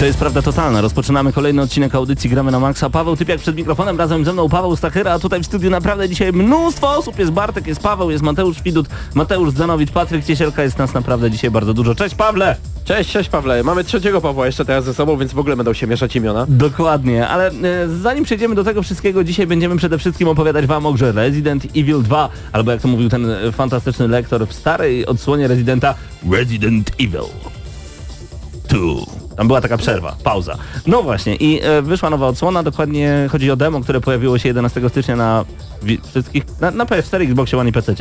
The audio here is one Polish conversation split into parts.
To jest prawda totalna. Rozpoczynamy kolejny odcinek audycji Gramy na Maxa. Paweł Typiak przed mikrofonem, razem ze mną Paweł Stachera, a tutaj w studiu naprawdę dzisiaj mnóstwo osób. Jest Bartek, jest Paweł, jest Mateusz Widut, Mateusz Zdanowicz, Patryk Ciesielka. Jest nas naprawdę dzisiaj bardzo dużo. Cześć Pawle! Cześć, cześć Pawle. Mamy trzeciego Pawła jeszcze teraz ze sobą, więc w ogóle będą się mieszać imiona. Dokładnie, ale e, zanim przejdziemy do tego wszystkiego, dzisiaj będziemy przede wszystkim opowiadać wam o grze Resident Evil 2, albo jak to mówił ten e, fantastyczny lektor w starej odsłonie Residenta, Resident Evil 2. Tam była taka przerwa, pauza. No właśnie i e, wyszła nowa odsłona, dokładnie chodzi o demo, które pojawiło się 11 stycznia na wszystkich, na, na PS4, Xboxie One i PC.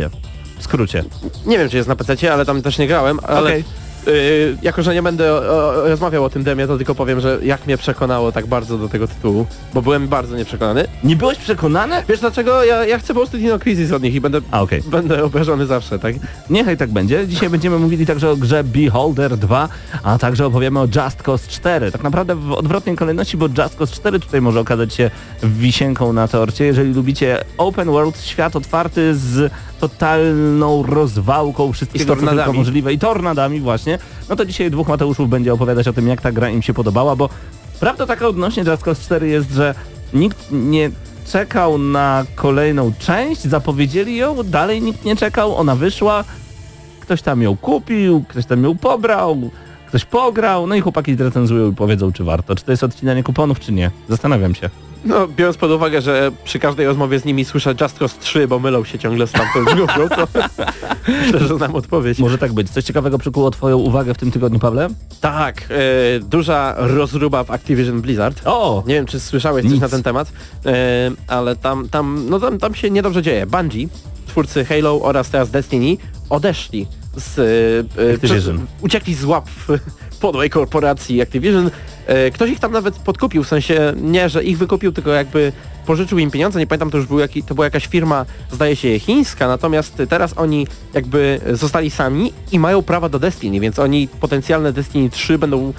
W skrócie. Nie wiem, czy jest na PC, ale tam też nie grałem, ale Okej. Yy, jako, że nie będę o, o, rozmawiał o tym demie, to tylko powiem, że jak mnie przekonało tak bardzo do tego tytułu, bo byłem bardzo nieprzekonany. Nie byłeś przekonany? Wiesz dlaczego? Ja, ja chcę po prostu Dino Crisis od nich i będę, A okej. będę obrażony zawsze, tak? Niechaj tak będzie. Dzisiaj będziemy mówili także o grze Beholder 2, a także opowiemy o Just Cause 4. Tak naprawdę w odwrotnej kolejności, bo Just Cause 4 tutaj może okazać się wisienką na torcie. Jeżeli lubicie open world, świat otwarty z totalną rozwałką wszystkiego, co tylko możliwe i tornadami właśnie, no to dzisiaj dwóch Mateuszów będzie opowiadać o tym, jak ta gra im się podobała, bo prawda taka odnośnie Just Cause 4 jest, że nikt nie czekał na kolejną część, zapowiedzieli ją, dalej nikt nie czekał, ona wyszła, ktoś tam ją kupił, ktoś tam ją pobrał, ktoś pograł, no i chłopaki zrecenzują i powiedzą, czy warto. Czy to jest odcinanie kuponów, czy nie. Zastanawiam się. No, biorąc pod uwagę, że przy każdej rozmowie z nimi słyszę Just Cause 3, bo mylą się ciągle z tamtą grupą, to myślę, że znam odpowiedź. Może tak być. Coś ciekawego przykuło twoją uwagę w tym tygodniu, Pawle? Tak, e, duża rozruba w Activision Blizzard. O! Nie wiem, czy słyszałeś coś Nic. na ten temat, e, ale tam, tam, no tam, tam się niedobrze dzieje. Bungie, twórcy Halo oraz teraz Destiny odeszli z... e, Activision. przez- uciekli z łap podłej korporacji Activision. E, ktoś ich tam nawet podkupił, w sensie nie, że ich wykupił, tylko jakby pożyczył im pieniądze, nie pamiętam, to już był jaki, to była jakaś firma, zdaje się chińska, natomiast teraz oni jakby zostali sami i mają prawa do Destiny, więc oni potencjalne Destiny 3 będą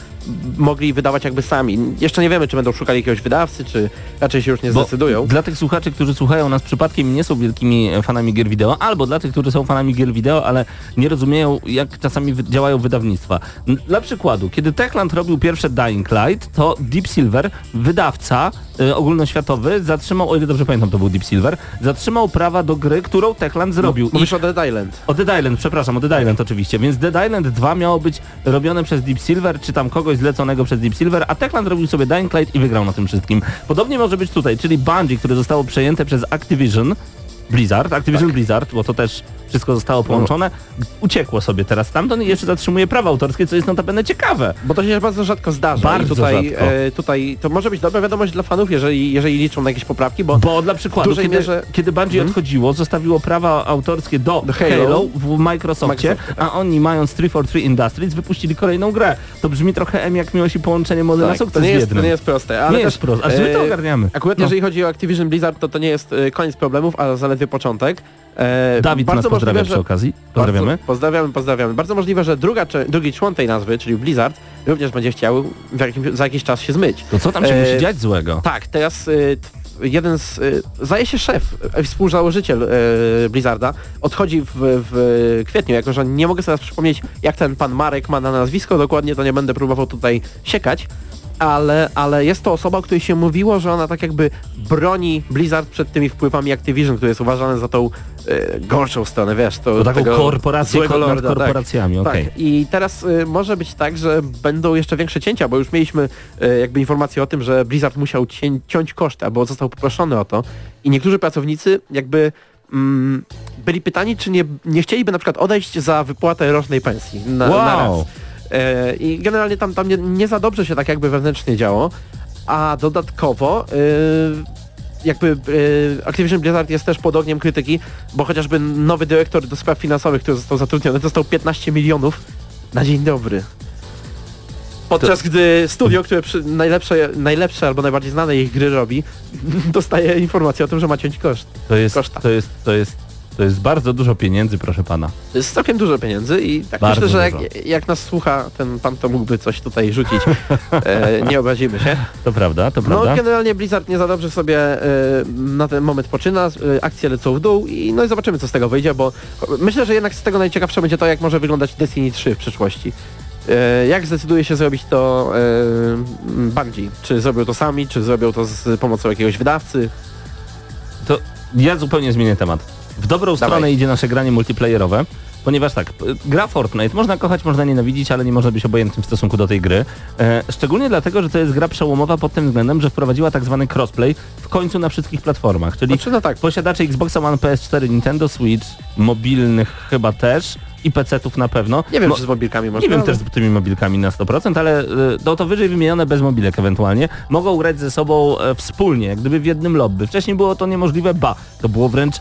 mogli wydawać jakby sami. Jeszcze nie wiemy, czy będą szukali jakiegoś wydawcy, czy raczej się już nie Bo zdecydują. Dla tych słuchaczy, którzy słuchają nas przypadkiem i nie są wielkimi fanami gier wideo, albo dla tych, którzy są fanami gier wideo, ale nie rozumieją, jak czasami działają wydawnictwa. Dla przykładu, kiedy Techland robił pierwsze Dying Light, to Deep Silver, wydawca y, ogólnoświatowy, zatrzymał, o ile dobrze pamiętam, to był Deep Silver, zatrzymał prawa do gry, którą Techland zrobił. I Mówisz o Dead Island. o Dead Island, przepraszam, o Dead Island oczywiście. Więc Dead Island 2 miało być robione przez Deep Silver, czy tam kogoś zleconego przez Deep Silver, a Techland robił sobie Dying Light i wygrał na tym wszystkim. Podobnie może być tutaj, czyli Bungie, które zostało przejęte przez Activision, Blizzard, Activision Tak. Blizzard, bo to też wszystko zostało połączone, No. uciekło sobie teraz stamtąd i jeszcze zatrzymuje prawa autorskie, co jest notabene ciekawe. Bo to się bardzo rzadko zdarza. Bardzo I tutaj, rzadko. E, tutaj to może być dobra wiadomość dla fanów, jeżeli, jeżeli liczą na jakieś poprawki, bo Bo dla przykładu, kiedy, mierze- kiedy Bungie odchodziło, zostawiło prawa autorskie do, Do Halo, Halo. w Microsoftie, Microsoft, tak. a oni mając 343 Industries wypuścili kolejną grę. To brzmi trochę M jak miłość i połączenie mody na tak, sukces to nie, jest, to nie jest proste. Ale Nie też, jest proste, ale my to e, ogarniamy. Akurat No. jeżeli chodzi o Activision Blizzard, to to nie jest e, koniec problemów, a zaledwie początek. E, Dawid nas pozdrawia możliwe, przy że- okazji. Pozdrawiamy. Bardzo, pozdrawiamy, pozdrawiamy. Bardzo możliwe, że druga, drugi człon tej nazwy, czyli Blizzard, również będzie chciał jakim, za jakiś czas się zmyć. To co tam się E, musi dziać złego? Tak, teraz y, jeden z, y, zdaje się szef, y, współzałożyciel y, Blizzarda, odchodzi w, w kwietniu, jako że nie mogę sobie teraz przypomnieć, jak ten pan Marek ma na nazwisko dokładnie, to nie będę próbował tutaj siekać, ale, ale jest to osoba, o której się mówiło, że ona tak jakby broni Blizzard przed tymi wpływami Activision, które jest uważane za tą y, gorszą stronę, wiesz, to, To taką korporację złego nad lorda, tak. korporacjami, okej. Tak. I teraz y, może być tak, że będą jeszcze większe cięcia, bo już mieliśmy y, jakby informację o tym, że Blizzard musiał cię, ciąć koszty, albo został poproszony o to. I niektórzy pracownicy jakby mm, byli pytani, czy nie, nie chcieliby na przykład odejść za wypłatę rocznej pensji na, na raz. E, I generalnie tam, tam nie, nie za dobrze się tak jakby wewnętrznie działo. a dodatkowo y, jakby y, Activision Blizzard jest też pod ogniem krytyki, bo chociażby nowy dyrektor do spraw finansowych, który został zatrudniony, dostał 15 milionów na dzień dobry. Podczas gdy studio, które najlepsze, najlepsze albo najbardziej znane ich gry robi, dostaje informację o tym, że ma ciąć koszt. To jest, Koszta. to jest, to jest, to jest bardzo dużo pieniędzy, proszę pana. To jest całkiem dużo pieniędzy i tak Bardzo myślę, że jak, jak nas słucha ten pan, to mógłby coś tutaj rzucić. E, nie obrazimy się. To prawda, to No prawda. generalnie Blizzard nie za dobrze sobie e, na ten moment poczyna, e, akcje lecą w dół i no i zobaczymy co z tego wyjdzie, bo myślę, że jednak z tego najciekawsze będzie to, jak może wyglądać Destiny 3 w przyszłości. E, jak zdecyduje się zrobić to e, Bungie? Czy zrobią to sami, czy zrobią to z pomocą jakiegoś wydawcy? To ja zupełnie zmienię temat. W dobrą Dawaj. stronę idzie nasze granie multiplayerowe, ponieważ tak, gra Fortnite można kochać, można nienawidzić, ale nie można być obojętnym w stosunku do tej gry. E, szczególnie dlatego, że to jest gra przełomowa pod tym względem, że wprowadziła tak zwany crossplay w końcu na wszystkich platformach, czyli Znaczy, no tak, posiadacze Xboxa One, PS4, Nintendo Switch, mobilnych chyba też i PC-ów na pewno. nie wiem, Mo- czy z mobilkami można. nie wiem też z tymi mobilkami na 100%, ale y, no to wyżej wymienione bez mobilek ewentualnie mogą grać ze sobą e, wspólnie, jak gdyby w jednym lobby. Wcześniej było to niemożliwe, ba, to było wręcz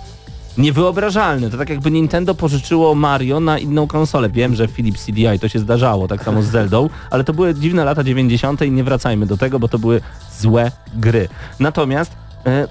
niewyobrażalne. To tak jakby Nintendo pożyczyło Mario na inną konsolę. Wiem, że Philips CDI to się zdarzało, tak samo z Zeldą, ale to były dziwne lata 90. i nie wracajmy do tego, bo to były złe gry. Natomiast e,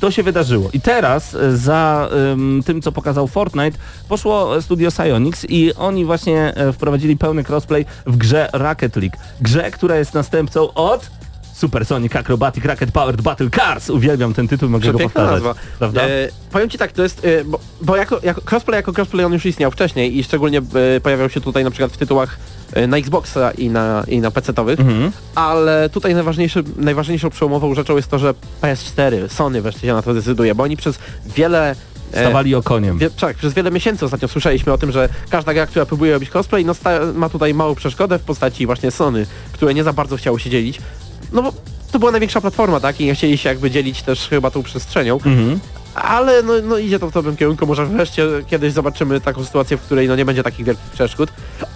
to się wydarzyło. I teraz e, za ym, tym, co pokazał Fortnite, poszło studio Psyonix i oni właśnie e, wprowadzili pełny crossplay w grze Rocket League. Grze, która jest następcą od Supersonic Acrobatic Rocket Powered Battle Cars. Uwielbiam ten tytuł, mogę go powtarzać. nazwa. Prawda? E, powiem ci tak, to jest, e, bo, bo jako, jako crossplay jako crossplay on już istniał wcześniej i szczególnie e, pojawiał się tutaj na przykład w tytułach e, na Xboxa i na, i na PC-towych, Mhm. ale tutaj najważniejszy, najważniejszą przełomową rzeczą jest to, że PS4, Sony wreszcie się na to decyduje, bo oni przez wiele e, Stawali okoniem. Wie, tak, przez wiele miesięcy ostatnio słyszeliśmy o tym, że każda gra, która próbuje robić cosplay, no ma tutaj małą przeszkodę w postaci właśnie Sony, które nie za bardzo chciało się dzielić. No bo to była największa platforma, tak? I nie chcieli się jakby dzielić też chyba tą przestrzenią. Mhm. Ale no, no idzie to w dobrym kierunku, może wreszcie kiedyś zobaczymy taką sytuację, w której no nie będzie takich wielkich przeszkód.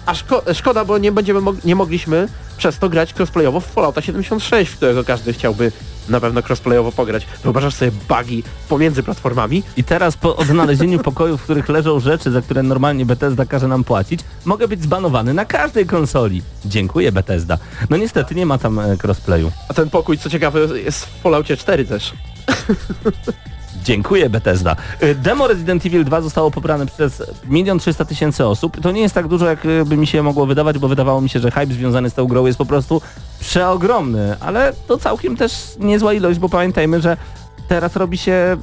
A szko szkoda, bo nie będziemy mog nie mogliśmy przez to grać crossplayowo w Fallouta 76, w którego każdy chciałby na pewno crossplayowo pograć. Wyobrażasz sobie bugi pomiędzy platformami? I teraz po odnalezieniu pokoju, w których leżą rzeczy, za które normalnie Bethesda każe nam płacić, mogę być zbanowany na każdej konsoli. Dziękuję Bethesda. No niestety nie ma tam e, crossplayu. A ten pokój, co ciekawe, jest w Falloutie 4 też. Dziękuję Bethesda. Y, Demo Resident Evil 2 zostało pobrane przez 1 300 tysięcy osób. To nie jest tak dużo, jak y, by mi się mogło wydawać, bo wydawało mi się, że hype związany z tą grą jest po prostu przeogromny, ale to całkiem też niezła ilość, bo pamiętajmy, że teraz robi się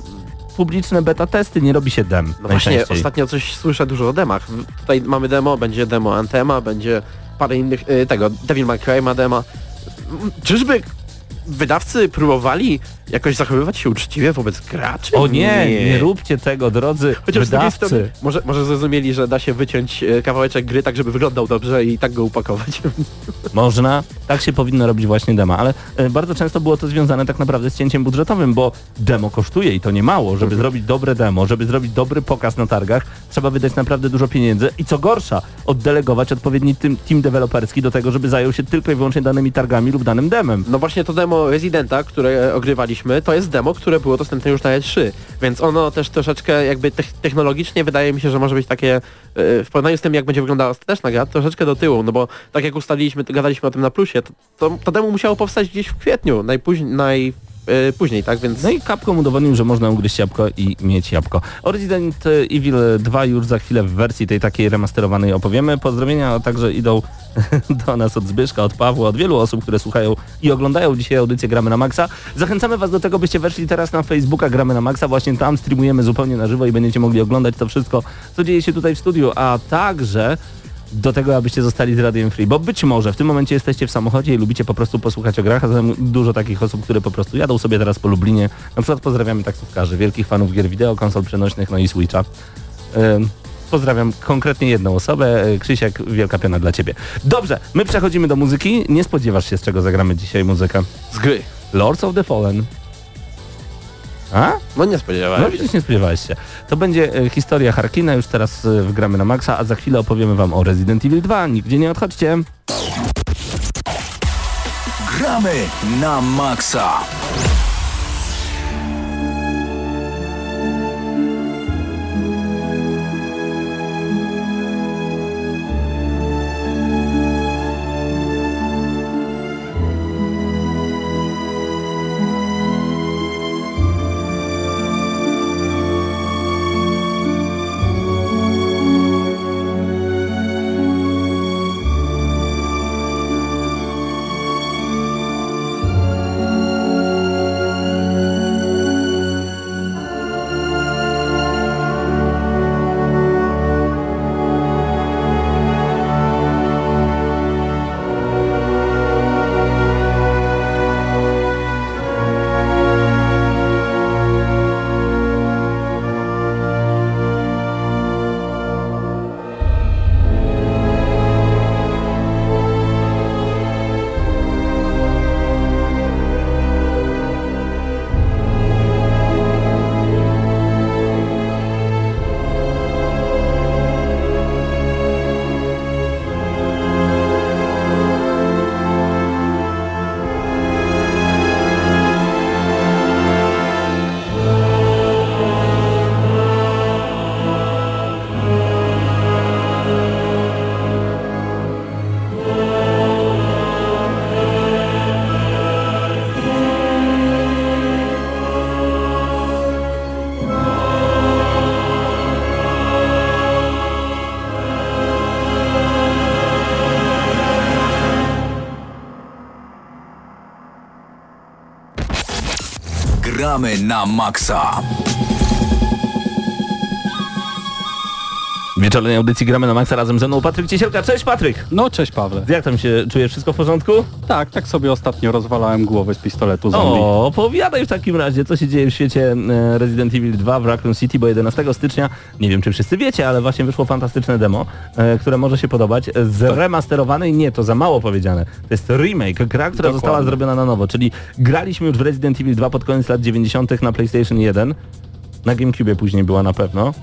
publiczne beta testy, nie robi się dem. No właśnie, ostatnio coś słyszę dużo o demach. Tutaj mamy demo, będzie demo Antema, będzie parę innych, y, tego, Devil May Cry ma dema. M, Czyżby wydawcy próbowali jakoś zachowywać się uczciwie wobec graczy? O nie, nie, róbcie tego, drodzy Chociaż wydawcy. strony, może, może zrozumieli, że da się wyciąć e, kawałeczek gry tak, żeby wyglądał dobrze i tak go upakować. Można, tak się powinno robić właśnie demo, ale e, bardzo często było to związane tak naprawdę z cięciem budżetowym, bo demo kosztuje i to nie mało. Żeby zrobić dobre demo, żeby zrobić dobry pokaz na targach, trzeba wydać naprawdę dużo pieniędzy i co gorsza, oddelegować odpowiedni team, team deweloperski do tego, żeby zajął się tylko i wyłącznie danymi targami lub danym demem. No właśnie to demo Residenta, które ogrywaliśmy, to jest demo, które było dostępne już na E3, więc ono też troszeczkę jakby tech- technologicznie wydaje mi się, że może być takie e, w porównaniu z tym, jak będzie wyglądała ostateczna gra, troszeczkę do tyłu, no bo tak jak ustaliliśmy, gadaliśmy o tym na plusie, to, to, to demo musiało powstać gdzieś w kwietniu, najpóźniej, naj, e, później, tak, więc... No i Capcom udowodnił, że można ugryźć jabłko i mieć jabłko. O Resident Evil 2 już za chwilę w wersji tej takiej remasterowanej opowiemy. Pozdrowienia także idą do nas od Zbyszka, od Pawła, od wielu osób, które słuchają i oglądają dzisiaj audycję Gramy na Maxa. Zachęcamy Was do tego, byście weszli teraz na Facebooka Gramy na Maxa. Właśnie tam streamujemy zupełnie na żywo i będziecie mogli oglądać to wszystko, co dzieje się tutaj w studiu, a także do tego, abyście zostali z Radiem Free, bo być może w tym momencie jesteście w samochodzie i lubicie po prostu posłuchać o grach, a dużo takich osób, które po prostu jadą sobie teraz po Lublinie. Na przykład pozdrawiamy taksówkarzy, wielkich fanów gier wideo, konsol przenośnych, no i Switcha. Ym, Pozdrawiam konkretnie jedną osobę. E, Krzysiek, wielka piona dla Ciebie. Dobrze, my przechodzimy do muzyki. Nie spodziewasz się, z czego zagramy dzisiaj muzykę. Z gry. Lords of the Fallen. A? No nie No spodziewałem się. widzisz, nie spodziewałeś się. To będzie e, historia Harkina, już teraz e, wgramy na maksa, a za chwilę opowiemy wam o Resident Evil 2. Nigdzie nie odchodźcie. Gramy na maksa! Gramy na maksa! Wieczornej audycji gramy na Maxa razem ze mną Patryk Ciesielka. Cześć Patryk! No cześć Pawle. Jak tam się czujesz? Wszystko w porządku? Tak, tak sobie ostatnio rozwalałem głowę z pistoletu zombie. O, powiadaj w takim razie, co się dzieje w świecie e, Resident Evil 2 w Raccoon City, bo 11 stycznia, nie wiem czy wszyscy wiecie, ale właśnie wyszło fantastyczne demo, e, które może się podobać, zremasterowane i nie, to za mało powiedziane. To jest remake, gra, która Dokładnie. została zrobiona na nowo, czyli graliśmy już w Resident Evil 2 pod koniec lat 90 na PlayStation 1, na GameCube później była na pewno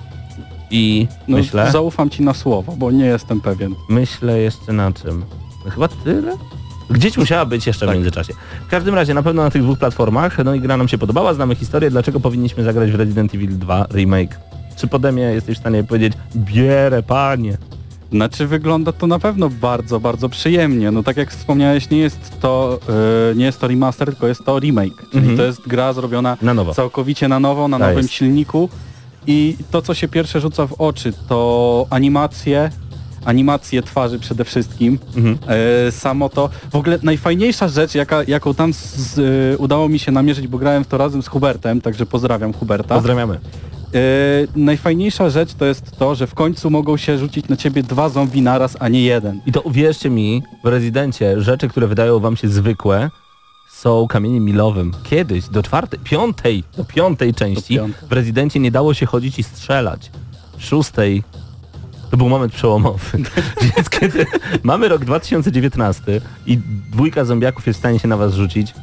i No, myślę... Zaufam ci na słowo, bo nie jestem pewien. Myślę jeszcze na czym. No chyba tyle? Gdzieś musiała być jeszcze w Tak. międzyczasie. W każdym razie na pewno na tych dwóch platformach, no i gra nam się podobała, znamy historię, dlaczego powinniśmy zagrać w Resident Evil 2 Remake. Czy pode mnie jesteś w stanie powiedzieć, bierę panie. Znaczy wygląda to na pewno bardzo, bardzo przyjemnie. No tak jak wspomniałeś, nie jest to, yy, nie jest to remaster, tylko jest to remake. Czyli Mhm. to jest gra zrobiona Na nowo. całkowicie na nowo, na Tak nowym jest. silniku. I to, co się pierwsze rzuca w oczy, to animacje, animacje twarzy przede wszystkim. Mhm. E, samo to, w ogóle najfajniejsza rzecz, jaka, jaką tam z, e, udało mi się namierzyć, bo grałem w to razem z Hubertem, także pozdrawiam Huberta. Pozdrawiamy. E, najfajniejsza rzecz to jest to, że w końcu mogą się rzucić na ciebie dwa zombie naraz, a nie jeden. I to uwierzcie mi, w Rezydencie rzeczy, które wydają wam się zwykłe, są kamieniem milowym. Kiedyś, do czwartej, piątej, do piątej części, piątej. w Rezydencie nie dało się chodzić i strzelać. W szóstej to był moment przełomowy. Więc kiedy mamy rok 2019 i dwójka zombiaków jest w stanie się na was rzucić,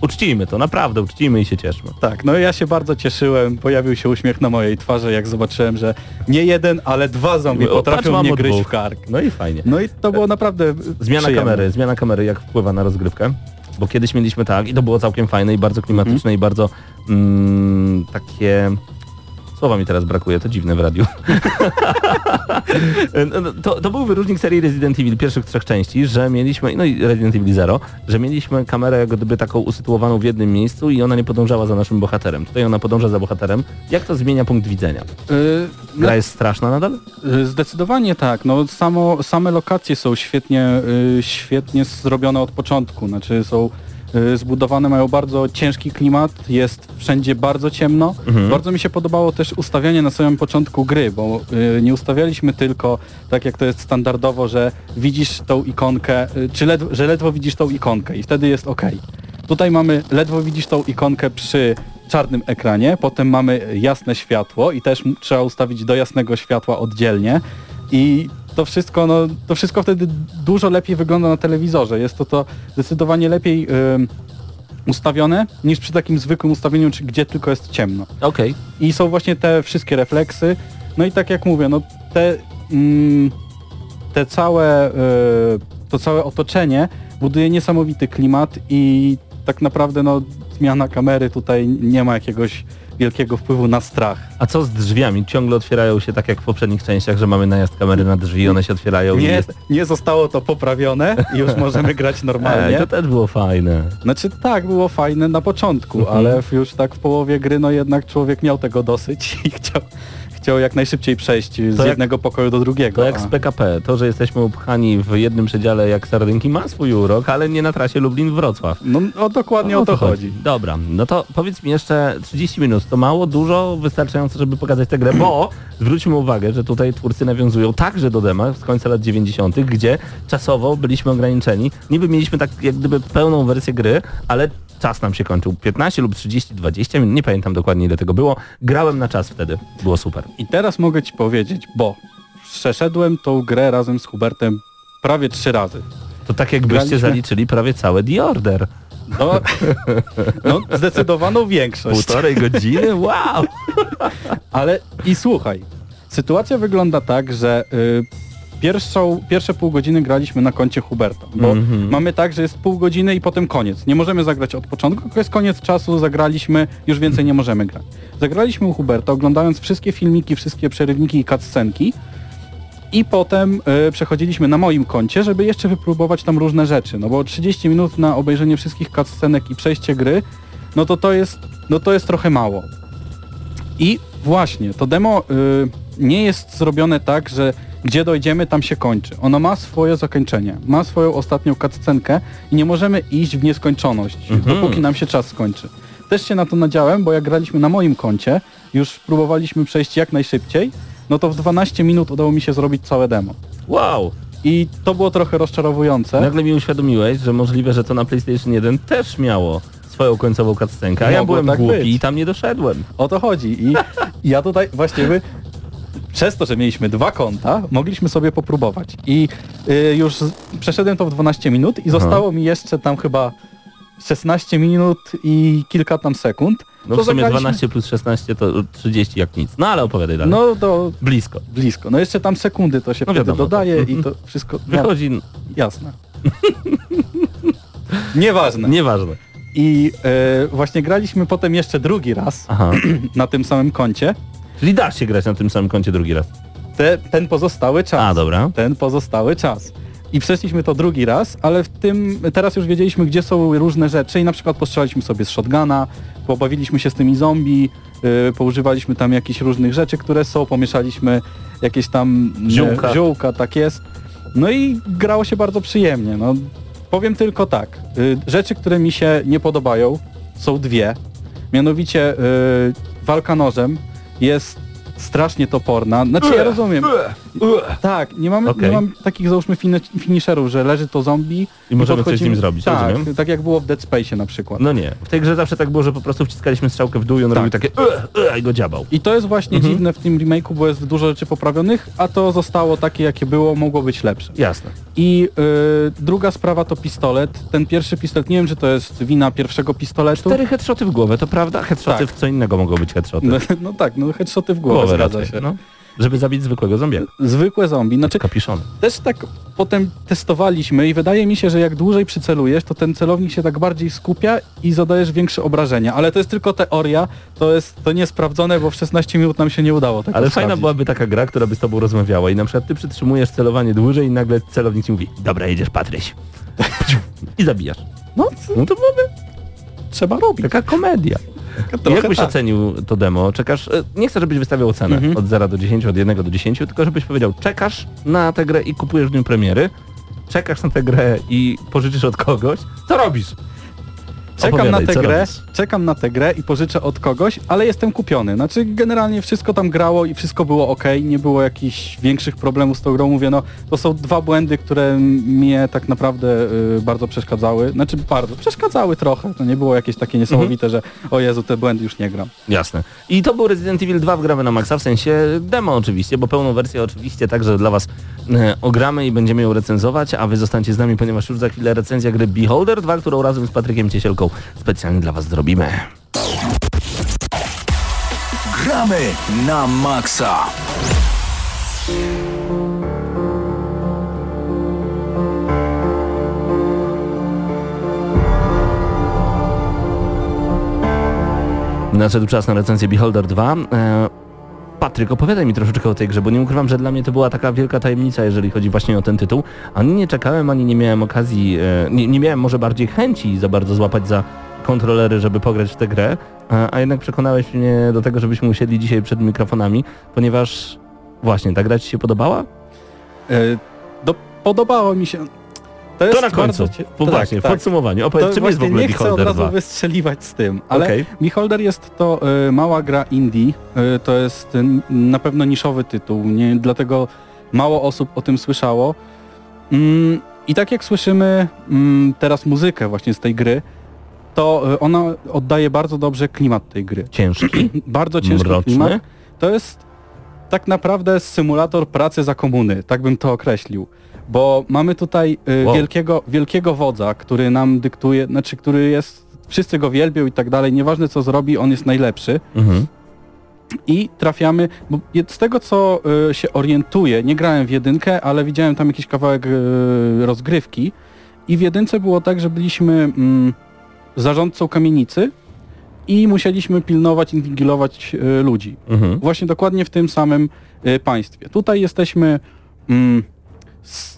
uczcijmy to, naprawdę uczcijmy i się cieszmy. Tak, no ja się bardzo cieszyłem, pojawił się uśmiech na mojej twarzy, jak zobaczyłem, że nie jeden, ale dwa zombie O, patrz, potrafią mam mnie gryźć dwóch. w kark. No i fajnie. No i to było naprawdę Zmiana przyjemne. kamery, zmiana kamery jak wpływa na rozgrywkę? Bo kiedyś mieliśmy tak i to było całkiem fajne i bardzo klimatyczne i bardzo mm, takie... Słowa mi teraz brakuje, to dziwne w radiu. No, no, to, to był wyróżnik serii Resident Evil pierwszych trzech części, że mieliśmy, no i Resident Evil Zero, że mieliśmy kamerę jak gdyby taką usytuowaną w jednym miejscu i ona nie podążała za naszym bohaterem. Tutaj ona podąża za bohaterem. Jak to zmienia punkt widzenia? Y, Gra jest straszna nadal? Y, Zdecydowanie tak. No, samo, same lokacje są świetnie, y, świetnie zrobione od początku. Znaczy są zbudowane, mają bardzo ciężki klimat, jest wszędzie bardzo ciemno. Mhm. Bardzo mi się podobało też ustawianie na samym początku gry, bo y, nie ustawialiśmy tylko tak jak to jest standardowo, że widzisz tą ikonkę, y, czy ledwo, że ledwo widzisz tą ikonkę i wtedy jest ok. Tutaj mamy, ledwo widzisz tą ikonkę przy czarnym ekranie, potem mamy jasne światło i też trzeba ustawić do jasnego światła oddzielnie i to wszystko, no, to wszystko wtedy dużo lepiej wygląda na telewizorze. Jest to to zdecydowanie lepiej ym, ustawione niż przy takim zwykłym ustawieniu, czy gdzie tylko jest ciemno. Okej. I są właśnie te wszystkie refleksy. No i tak jak mówię, no te, mm, te całe, y, to całe otoczenie buduje niesamowity klimat i tak naprawdę no, zmiana kamery tutaj nie ma jakiegoś wielkiego wpływu na strach. A co z drzwiami? Ciągle otwierają się tak jak w poprzednich częściach, że mamy najazd kamery na drzwi, one się otwierają i Nie, jest... nie zostało to poprawione i już możemy grać normalnie. to też było fajne. Znaczy tak, było fajne na początku, Mhm. ale już tak w połowie gry no jednak człowiek miał tego dosyć i chciał, chciał jak najszybciej przejść z jednego pokoju do drugiego. To jak z PKP, to, że jesteśmy upchani w jednym przedziale jak sardynki ma swój urok, ale nie na trasie Lublin-Wrocław. No o, dokładnie o to chodzi. Dobra, no to powiedz mi jeszcze 30 minut, to mało, dużo, wystarczająco, żeby pokazać tę grę, bo zwróćmy uwagę, że tutaj twórcy nawiązują także do dema z końca lat 90., gdzie czasowo byliśmy ograniczeni. Niby mieliśmy tak jak gdyby pełną wersję gry, ale czas nam się kończył. 15 lub 30, 20 minut, nie pamiętam dokładnie ile tego było. Grałem na czas wtedy, było super. I teraz mogę ci powiedzieć, bo przeszedłem tą grę razem z Hubertem prawie trzy razy. To tak jakbyście Graliśmy- zaliczyli prawie całe The Order. No, no zdecydowaną większość. Półtorej godziny? Wow! Ale i słuchaj, sytuacja wygląda tak, że y, pierwszą, pierwsze pół godziny graliśmy na koncie Huberta, bo Mhm. mamy tak, że jest pół godziny i potem koniec. Nie możemy zagrać od początku, tylko jest koniec czasu, zagraliśmy, już więcej nie możemy grać. Zagraliśmy u Huberta, oglądając wszystkie filmiki, wszystkie przerywniki i cutscenki i potem y, przechodziliśmy na moim koncie, żeby jeszcze wypróbować tam różne rzeczy, no bo 30 minut na obejrzenie wszystkich cutscenek i przejście gry, no to to jest, no to jest trochę mało. I właśnie, to demo y, nie jest zrobione tak, że gdzie dojdziemy, tam się kończy. Ono ma swoje zakończenie, ma swoją ostatnią cutscenkę i nie możemy iść w nieskończoność, dopóki nam się czas skończy. Też się na to nadziałem, bo jak graliśmy na moim koncie, już próbowaliśmy przejść jak najszybciej, no to w 12 minut udało mi się zrobić całe demo. Wow! I to było trochę rozczarowujące. Nagle mi uświadomiłeś, że możliwe, że to na PlayStation 1 też miało swoją końcową cutscenkę, a ja byłem tak głupi być. i tam nie doszedłem. O to chodzi. I ja tutaj właśnie my, przez to, że mieliśmy dwa konta, mogliśmy sobie popróbować. I y, już z- przeszedłem to w 12 minut i zostało mi jeszcze tam chyba 16 minut i kilka tam sekund. No To w sumie zagraliśmy- 12 plus 16 to 30 jak nic. No ale opowiadaj dalej. No do Blisko. blisko. No jeszcze tam sekundy to się No wtedy dodaje to- i to wszystko... No, Wychodzi, jasne. Nieważne. nieważne. I y, właśnie graliśmy potem jeszcze drugi raz Aha. na tym samym koncie. Czyli da się grać na tym samym koncie drugi raz. Te, ten pozostały czas. A, dobra. ten pozostały czas. I przeszliśmy to drugi raz, ale w tym teraz już wiedzieliśmy, gdzie są różne rzeczy i na przykład postrzelaliśmy sobie z shotguna, pobawiliśmy się z tymi zombie, yy, poużywaliśmy tam jakichś różnych rzeczy, które są, pomieszaliśmy jakieś tam yy, Ziółka. ziółka tak jest. No i grało się bardzo przyjemnie. No, powiem tylko tak, yy, rzeczy, które mi się nie podobają są dwie. Mianowicie yy, walka nożem jest strasznie toporna. Znaczy ja rozumiem. Tak, nie mamy, Okej. nie mam takich załóżmy fini- finisherów, że leży to zombie I możemy coś z nim zrobić, tak, rozumiem. tak jak było w Dead Space na przykład. No nie. W tej grze zawsze tak było, że po prostu wciskaliśmy strzałkę w dół i on Tak. robił takie i go dziabał. I to jest właśnie Mhm. dziwne w tym remake'u, bo jest dużo rzeczy poprawionych, a to zostało takie jakie było, mogło być lepsze. Jasne. I y, druga sprawa to pistolet. Ten pierwszy pistolet, nie wiem czy to jest wina pierwszego pistoletu. Cztery headshoty w głowę, to prawda? Headshoty Tak. w co innego mogą być headshoty. No, no tak, no headshoty w głowę, zgadza raczej, się. No. Żeby zabić zwykłego zombiego. Zwykłe zombie. Znaczy Kapiszony. też tak potem testowaliśmy i wydaje mi się, że jak dłużej przycelujesz, to ten celownik się tak bardziej skupia i zadajesz większe obrażenia. Ale to jest tylko teoria, to jest to niesprawdzone, bo w 16 minut nam się nie udało tego Ale sprawdzić. fajna byłaby taka gra, która by z tobą rozmawiała i na przykład ty przytrzymujesz celowanie dłużej i nagle celownik ci mówi Dobra, jedziesz Patryś. I zabijasz. No, No to byłaby trzeba robić. taka komedia. Jak byś tak. ocenił to demo? Czekasz, e, nie chcę, żebyś wystawiał ocenę Mhm. od 0 do 10, od 1 do 10, tylko żebyś powiedział, czekasz na tę grę i kupujesz w dniu premiery, czekasz na tę grę i pożyczysz od kogoś, co robisz? Czekam na tę grę, robisz? czekam na tę grę i pożyczę od kogoś, ale jestem kupiony. Znaczy generalnie wszystko tam grało i wszystko było ok, nie było jakichś większych problemów z tą grą. Mówię, no to są dwa błędy, które mnie tak naprawdę y, bardzo przeszkadzały. Znaczy bardzo, przeszkadzały trochę. To nie było jakieś takie niesamowite, Mhm. że o Jezu, te błędy już nie gram. Jasne. I to był Resident Evil 2 w gramy na maksa, w sensie demo oczywiście, bo pełną wersję oczywiście także dla was e, ogramy i będziemy ją recenzować, a wy zostańcie z nami, ponieważ już za chwilę recenzja gry Beholder 2, którą razem z Patrykiem Ciesielką Specjalnie dla Was zrobimy. Gramy na maksa! Nadszedł czas na recenzję Beholder 2. Patryk, opowiadaj mi troszeczkę o tej grze, bo nie ukrywam, że dla mnie to była taka wielka tajemnica, jeżeli chodzi właśnie o ten tytuł. Ani nie czekałem, ani nie miałem okazji, e, nie, nie miałem może bardziej chęci za bardzo złapać za kontrolery, żeby pograć w tę grę, a, a jednak przekonałeś mnie do tego, żebyśmy usiedli dzisiaj przed mikrofonami, ponieważ właśnie, ta gra Ci się podobała? E, do, podobało mi się. To jest To na końcu, bardzo cie- po, tak, tak. podsumowaniu. To Opowiedz, czym jest w ogóle nie chcę od razu 2? wystrzeliwać z tym, ale. Beholder jest to e, mała gra indie, e, to jest e, na pewno niszowy tytuł, nie, dlatego mało osób o tym słyszało. Mm, I tak jak słyszymy mm, teraz muzykę właśnie z tej gry, to e, ona oddaje bardzo dobrze klimat tej gry. Ciężki, Bardzo ciężki mroczny. klimat. To jest tak naprawdę symulator pracy za komuny, tak bym to określił. Bo mamy tutaj y, Wow. wielkiego, wielkiego wodza, który nam dyktuje, znaczy który jest, wszyscy go wielbią i tak dalej, nieważne co zrobi, on jest najlepszy. Mhm. I trafiamy, bo z tego co y, się orientuję, nie grałem w jedynkę, ale widziałem tam jakiś kawałek y, rozgrywki i w jedynce było tak, że byliśmy mm, zarządcą kamienicy i musieliśmy pilnować, inwigilować y, ludzi. Mhm. Właśnie dokładnie w tym samym y, państwie. Tutaj jesteśmy. Mm, s, m,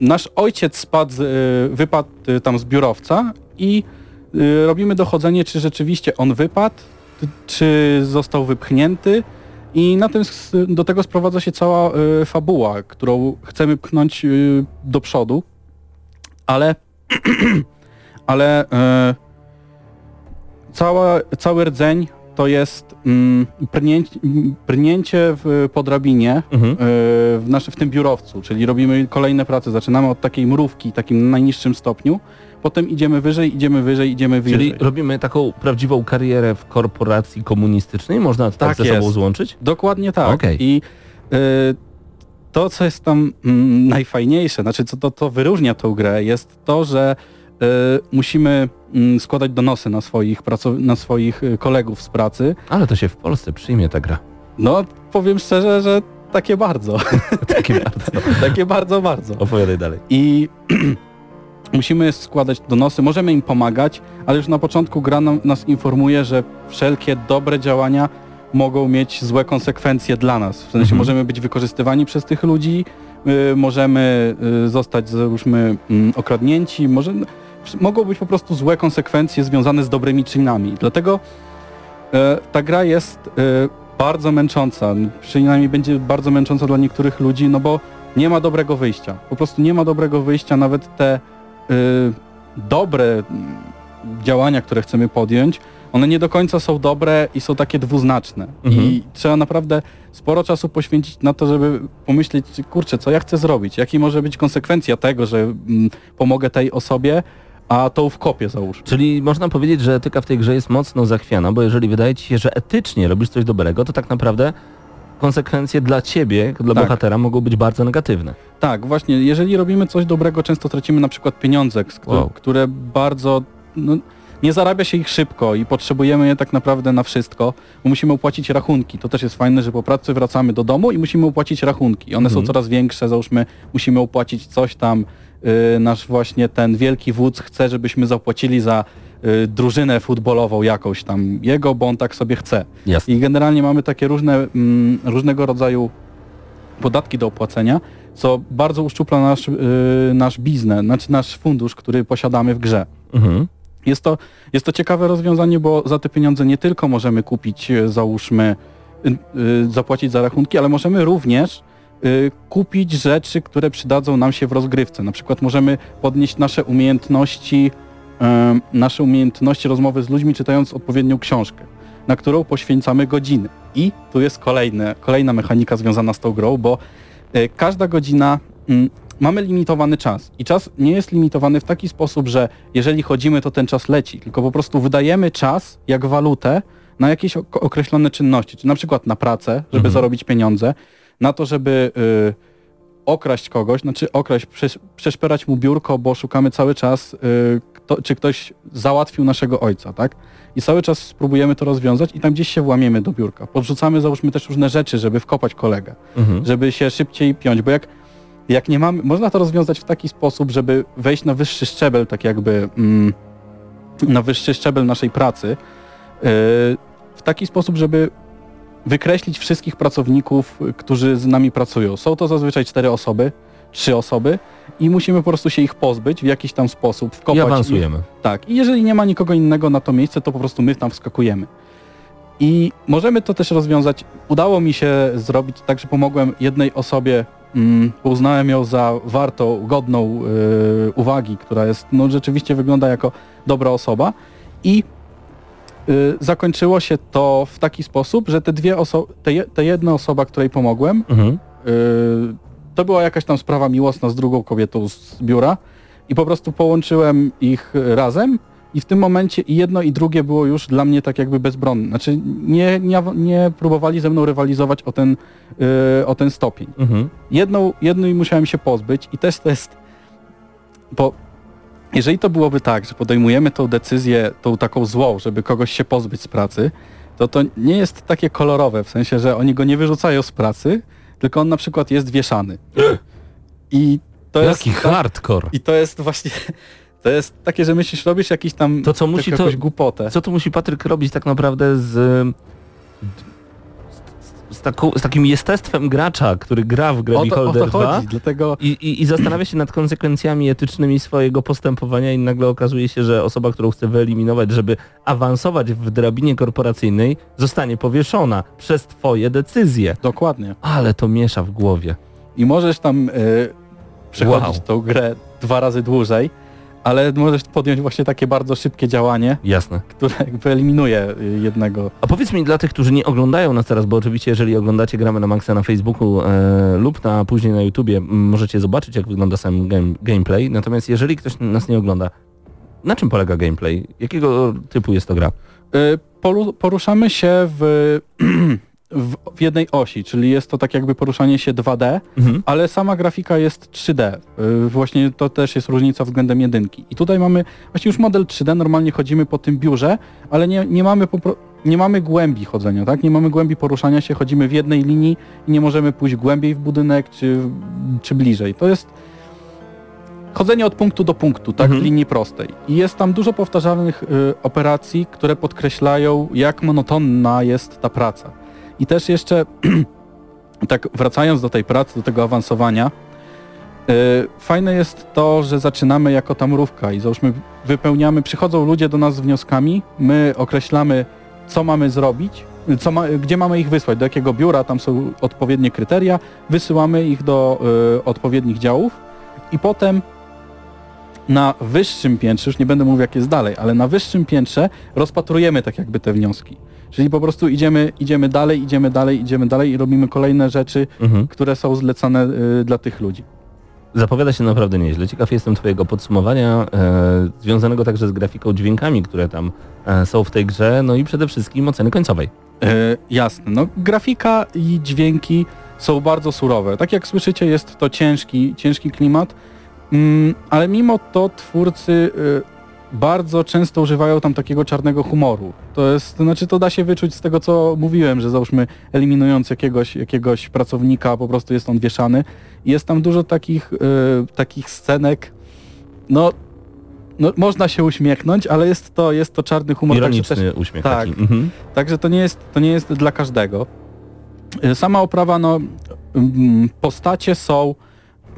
nasz ojciec spadł, y, wypadł y, tam z biurowca i y, robimy dochodzenie, czy rzeczywiście on wypadł, czy został wypchnięty. I na tym do tego sprowadza się cała fabuła, którą chcemy pchnąć do przodu, ale ale cała, cały rdzeń to jest mm, prnięcie, prnięcie w, po drabinie Mhm. y, w, nasze, w tym biurowcu, czyli robimy kolejne prace. Zaczynamy od takiej mrówki, takim najniższym stopniu, potem idziemy wyżej, idziemy wyżej, idziemy wyżej. Czyli robimy taką prawdziwą karierę w korporacji komunistycznej? Można to tak, Tak ze jest. sobą złączyć? Dokładnie tak. Okej. I y, to, co jest tam mm, najfajniejsze, znaczy co to, to wyróżnia tą grę, jest to, że musimy mm, składać donosy na swoich, na swoich y, kolegów z pracy. Ale to się w Polsce przyjmie ta gra. No, powiem szczerze, że takie bardzo. Takie bardzo. takie bardzo, bardzo. Opowiadaj dalej. I musimy składać donosy, możemy im pomagać, ale już na początku gra nam, nas informuje, że wszelkie dobre działania mogą mieć złe konsekwencje dla nas. W sensie Mhm. możemy być wykorzystywani przez tych ludzi, y, możemy y, zostać załóżmy mm, okradnięci, może, mogą być po prostu złe konsekwencje związane z dobrymi czynami. Dlatego e, ta gra jest e, bardzo męcząca, przynajmniej będzie bardzo męcząca dla niektórych ludzi, no bo nie ma dobrego wyjścia. Po prostu nie ma dobrego wyjścia, nawet te y, dobre działania, które chcemy podjąć, one nie do końca są dobre i są takie dwuznaczne. Mhm. I trzeba naprawdę sporo czasu poświęcić na to, żeby pomyśleć, kurczę, co ja chcę zrobić, jaki może być konsekwencja tego, że mm, pomogę tej osobie, a tą w kopie załóż. Czyli można powiedzieć, że etyka w tej grze jest mocno zachwiana, bo jeżeli wydaje ci się, że etycznie robisz coś dobrego, to tak naprawdę konsekwencje dla ciebie, dla Tak. bohatera mogą być bardzo negatywne. Tak, właśnie, jeżeli robimy coś dobrego, często tracimy na przykład pieniądze, z któ- Wow. które bardzo... No, nie zarabia się ich szybko i potrzebujemy je tak naprawdę na wszystko, bo musimy opłacić rachunki. To też jest fajne, że po pracy wracamy do domu i musimy opłacić rachunki. One Mhm. są coraz większe, załóżmy, musimy opłacić coś tam. Yy, nasz właśnie ten wielki wódz chce, żebyśmy zapłacili za yy, drużynę futbolową jakąś tam jego, bo on tak sobie chce. Jasne. I generalnie mamy takie różne, mm, różnego rodzaju podatki do opłacenia, co bardzo uszczupla nasz, yy, nasz biznes, znaczy nasz fundusz, który posiadamy w grze. Mhm. Jest to, jest to ciekawe rozwiązanie, bo za te pieniądze nie tylko możemy kupić, załóżmy, y, y, zapłacić za rachunki, ale możemy również y, kupić rzeczy, które przydadzą nam się w rozgrywce. Na przykład możemy podnieść nasze umiejętności, nasze umiejętności rozmowy z ludźmi, czytając odpowiednią książkę, na którą poświęcamy godziny. I tu jest kolejne, kolejna mechanika związana z tą grą, bo y, każda godzina mm, mamy limitowany czas i czas nie jest limitowany w taki sposób, że jeżeli chodzimy, to ten czas leci, tylko po prostu wydajemy czas jak walutę na jakieś ok- określone czynności, czy na przykład na pracę, żeby Mhm. zarobić pieniądze, na to, żeby y, okraść kogoś, znaczy okraść, przesz, przeszperać mu biurko, bo szukamy cały czas, y, kto, czy ktoś załatwił naszego ojca, tak? I cały czas spróbujemy to rozwiązać i tam gdzieś się włamiemy do biurka. Podrzucamy, załóżmy też różne rzeczy, żeby wkopać kolegę Mhm. żeby się szybciej piąć, bo jak, jak nie mamy, można to rozwiązać w taki sposób, żeby wejść na wyższy szczebel, tak jakby mm, na wyższy szczebel naszej pracy, w taki sposób, żeby wykreślić wszystkich pracowników, którzy z nami pracują. Są to zazwyczaj cztery osoby, trzy osoby i musimy po prostu się ich pozbyć w jakiś tam sposób, wkopać I ich. awansujemy. Tak. I jeżeli nie ma nikogo innego na to miejsce, to po prostu my tam wskakujemy. I możemy to też rozwiązać. Udało mi się zrobić tak, że pomogłem jednej osobie, mm, uznałem ją za wartą, godną y, uwagi, która jest, no rzeczywiście wygląda jako dobra osoba i zakończyło się to w taki sposób, że te dwie osoby, te, je- te jedna osoba, której pomogłem, Mhm. Yy, to była jakaś tam sprawa miłosna z drugą kobietą z biura i po prostu połączyłem ich razem i w tym momencie i jedno i drugie było już dla mnie tak jakby bezbronne. Znaczy nie, nie, nie próbowali ze mną rywalizować o ten, yy, o ten stopień. Mhm. Jedną, jednej musiałem się pozbyć i też to jest, bo jeżeli to byłoby tak, że podejmujemy tą decyzję, tą taką złą, żeby kogoś się pozbyć z pracy, to to nie jest takie kolorowe, w sensie, że oni go nie wyrzucają z pracy, tylko on na przykład jest wieszany. I to jest... Jaki hardcore. I to jest właśnie... To jest takie, że myślisz, robisz jakiś tam... To, co musi, jakąś to- głupotę. Co tu musi Patryk robić tak naprawdę z, z, taką, z takim jestestwem gracza, który gra w grę O to, o Beholder to 2 chodzi, dlatego... i, i, i zastanawia się nad konsekwencjami etycznymi swojego postępowania i nagle okazuje się, że osoba, którą chce wyeliminować, żeby awansować w drabinie korporacyjnej, zostanie powieszona przez twoje decyzje. Dokładnie. Ale to miesza w głowie. i możesz tam y, przechodzić Wow. tą grę dwa razy dłużej, ale możesz podjąć właśnie takie bardzo szybkie działanie, Jasne. które jakby eliminuje y, jednego. A powiedz mi dla tych, którzy nie oglądają nas teraz, bo oczywiście jeżeli oglądacie Gramy na Maxa na Facebooku e, lub na później na YouTubie, możecie zobaczyć jak wygląda sam game, gameplay. Natomiast jeżeli ktoś nas nie ogląda, na czym polega gameplay? Jakiego typu jest to gra? Y, polu- poruszamy się w, w, w jednej osi, czyli jest to tak jakby poruszanie się 2D, Mhm. ale sama grafika jest 3D. Y, Właśnie to też jest różnica względem jedynki. I tutaj mamy właśnie już model 3D, normalnie chodzimy po tym biurze, ale nie, nie mamy nie mamy głębi chodzenia, tak? Nie mamy głębi poruszania się, chodzimy w jednej linii i nie możemy pójść głębiej w budynek czy, czy bliżej. To jest chodzenie od punktu do punktu, tak? Mhm. W linii prostej. I jest tam dużo powtarzalnych y, operacji, które podkreślają, jak monotonna jest ta praca. I też jeszcze tak wracając do tej pracy, do tego awansowania, yy, fajne jest to, że zaczynamy jako ta mrówka i załóżmy wypełniamy, przychodzą ludzie do nas z wnioskami, my określamy, co mamy zrobić, co ma, gdzie mamy ich wysłać, do jakiego biura, tam są odpowiednie kryteria, wysyłamy ich do yy, odpowiednich działów i potem na wyższym piętrze, już nie będę mówił jak jest dalej, ale na wyższym piętrze rozpatrujemy tak jakby te wnioski. Czyli po prostu idziemy, idziemy dalej, idziemy dalej, idziemy dalej i robimy kolejne rzeczy, Mhm. które są zlecane y, dla tych ludzi. Zapowiada się naprawdę nieźle. Ciekaw jestem twojego podsumowania, e, związanego także z grafiką, dźwiękami, które tam e, są w tej grze, no i przede wszystkim oceny końcowej. E, jasne, no grafika i dźwięki są bardzo surowe. Tak jak słyszycie jest to ciężki, ciężki klimat, mm, ale mimo to twórcy y, bardzo często używają tam takiego czarnego humoru. To jest, to znaczy to da się wyczuć z tego co mówiłem, że załóżmy eliminując jakiegoś, jakiegoś pracownika po prostu jest on wieszany. Jest tam dużo takich, y, takich scenek, no, no można się uśmiechnąć, ale jest to, jest to czarny humor. także Ironiczny też- uśmiech tak. taki. Mhm. Także to nie jest, to nie jest dla każdego. Y, Sama oprawa, no, mm, postacie są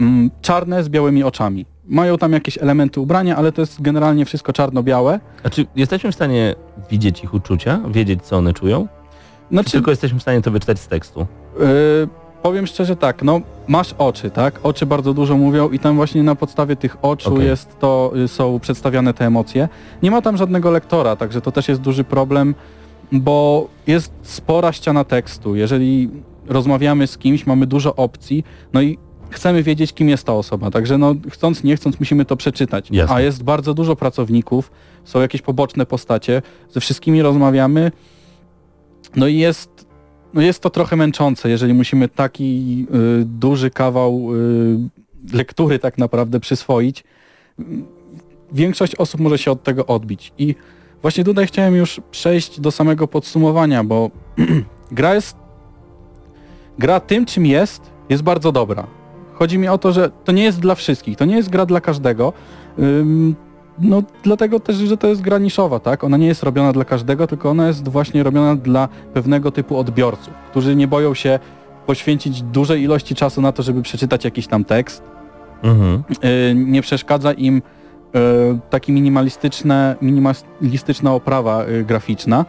mm, czarne z białymi oczami. Mają tam jakieś elementy ubrania, ale to jest generalnie wszystko czarno-białe. A czy jesteśmy w stanie widzieć ich uczucia, wiedzieć co one czują? Czy Znaczy, tylko jesteśmy w stanie to wyczytać z tekstu? y, powiem szczerze tak, no masz oczy, tak? Oczy bardzo dużo mówią i tam właśnie na podstawie tych oczu Okej. jest to, y, są przedstawiane te emocje. Nie ma tam żadnego lektora, także to też jest duży problem, bo jest spora ściana tekstu. Jeżeli rozmawiamy z kimś, mamy dużo opcji, no i chcemy wiedzieć, kim jest ta osoba. Także no, chcąc, nie chcąc, musimy to przeczytać. Jasne. A jest bardzo dużo pracowników, są jakieś poboczne postacie, ze wszystkimi rozmawiamy. No i jest, no jest to trochę męczące, jeżeli musimy taki y, duży kawał y, lektury tak naprawdę przyswoić. Większość osób może się od tego odbić. I właśnie tutaj chciałem już przejść do samego podsumowania, bo gra jest gra tym, czym jest, jest bardzo dobra. Chodzi mi o to, że to nie jest dla wszystkich, to nie jest gra dla każdego. Ym, no dlatego też, że to jest gra niszowa, tak? Ona nie jest robiona dla każdego, tylko ona jest właśnie robiona dla pewnego typu odbiorców, którzy nie boją się poświęcić dużej ilości czasu na to, żeby przeczytać jakiś tam tekst. Mhm. Y, nie przeszkadza im y, taki minimalistyczne, minimalistyczna oprawa y, graficzna.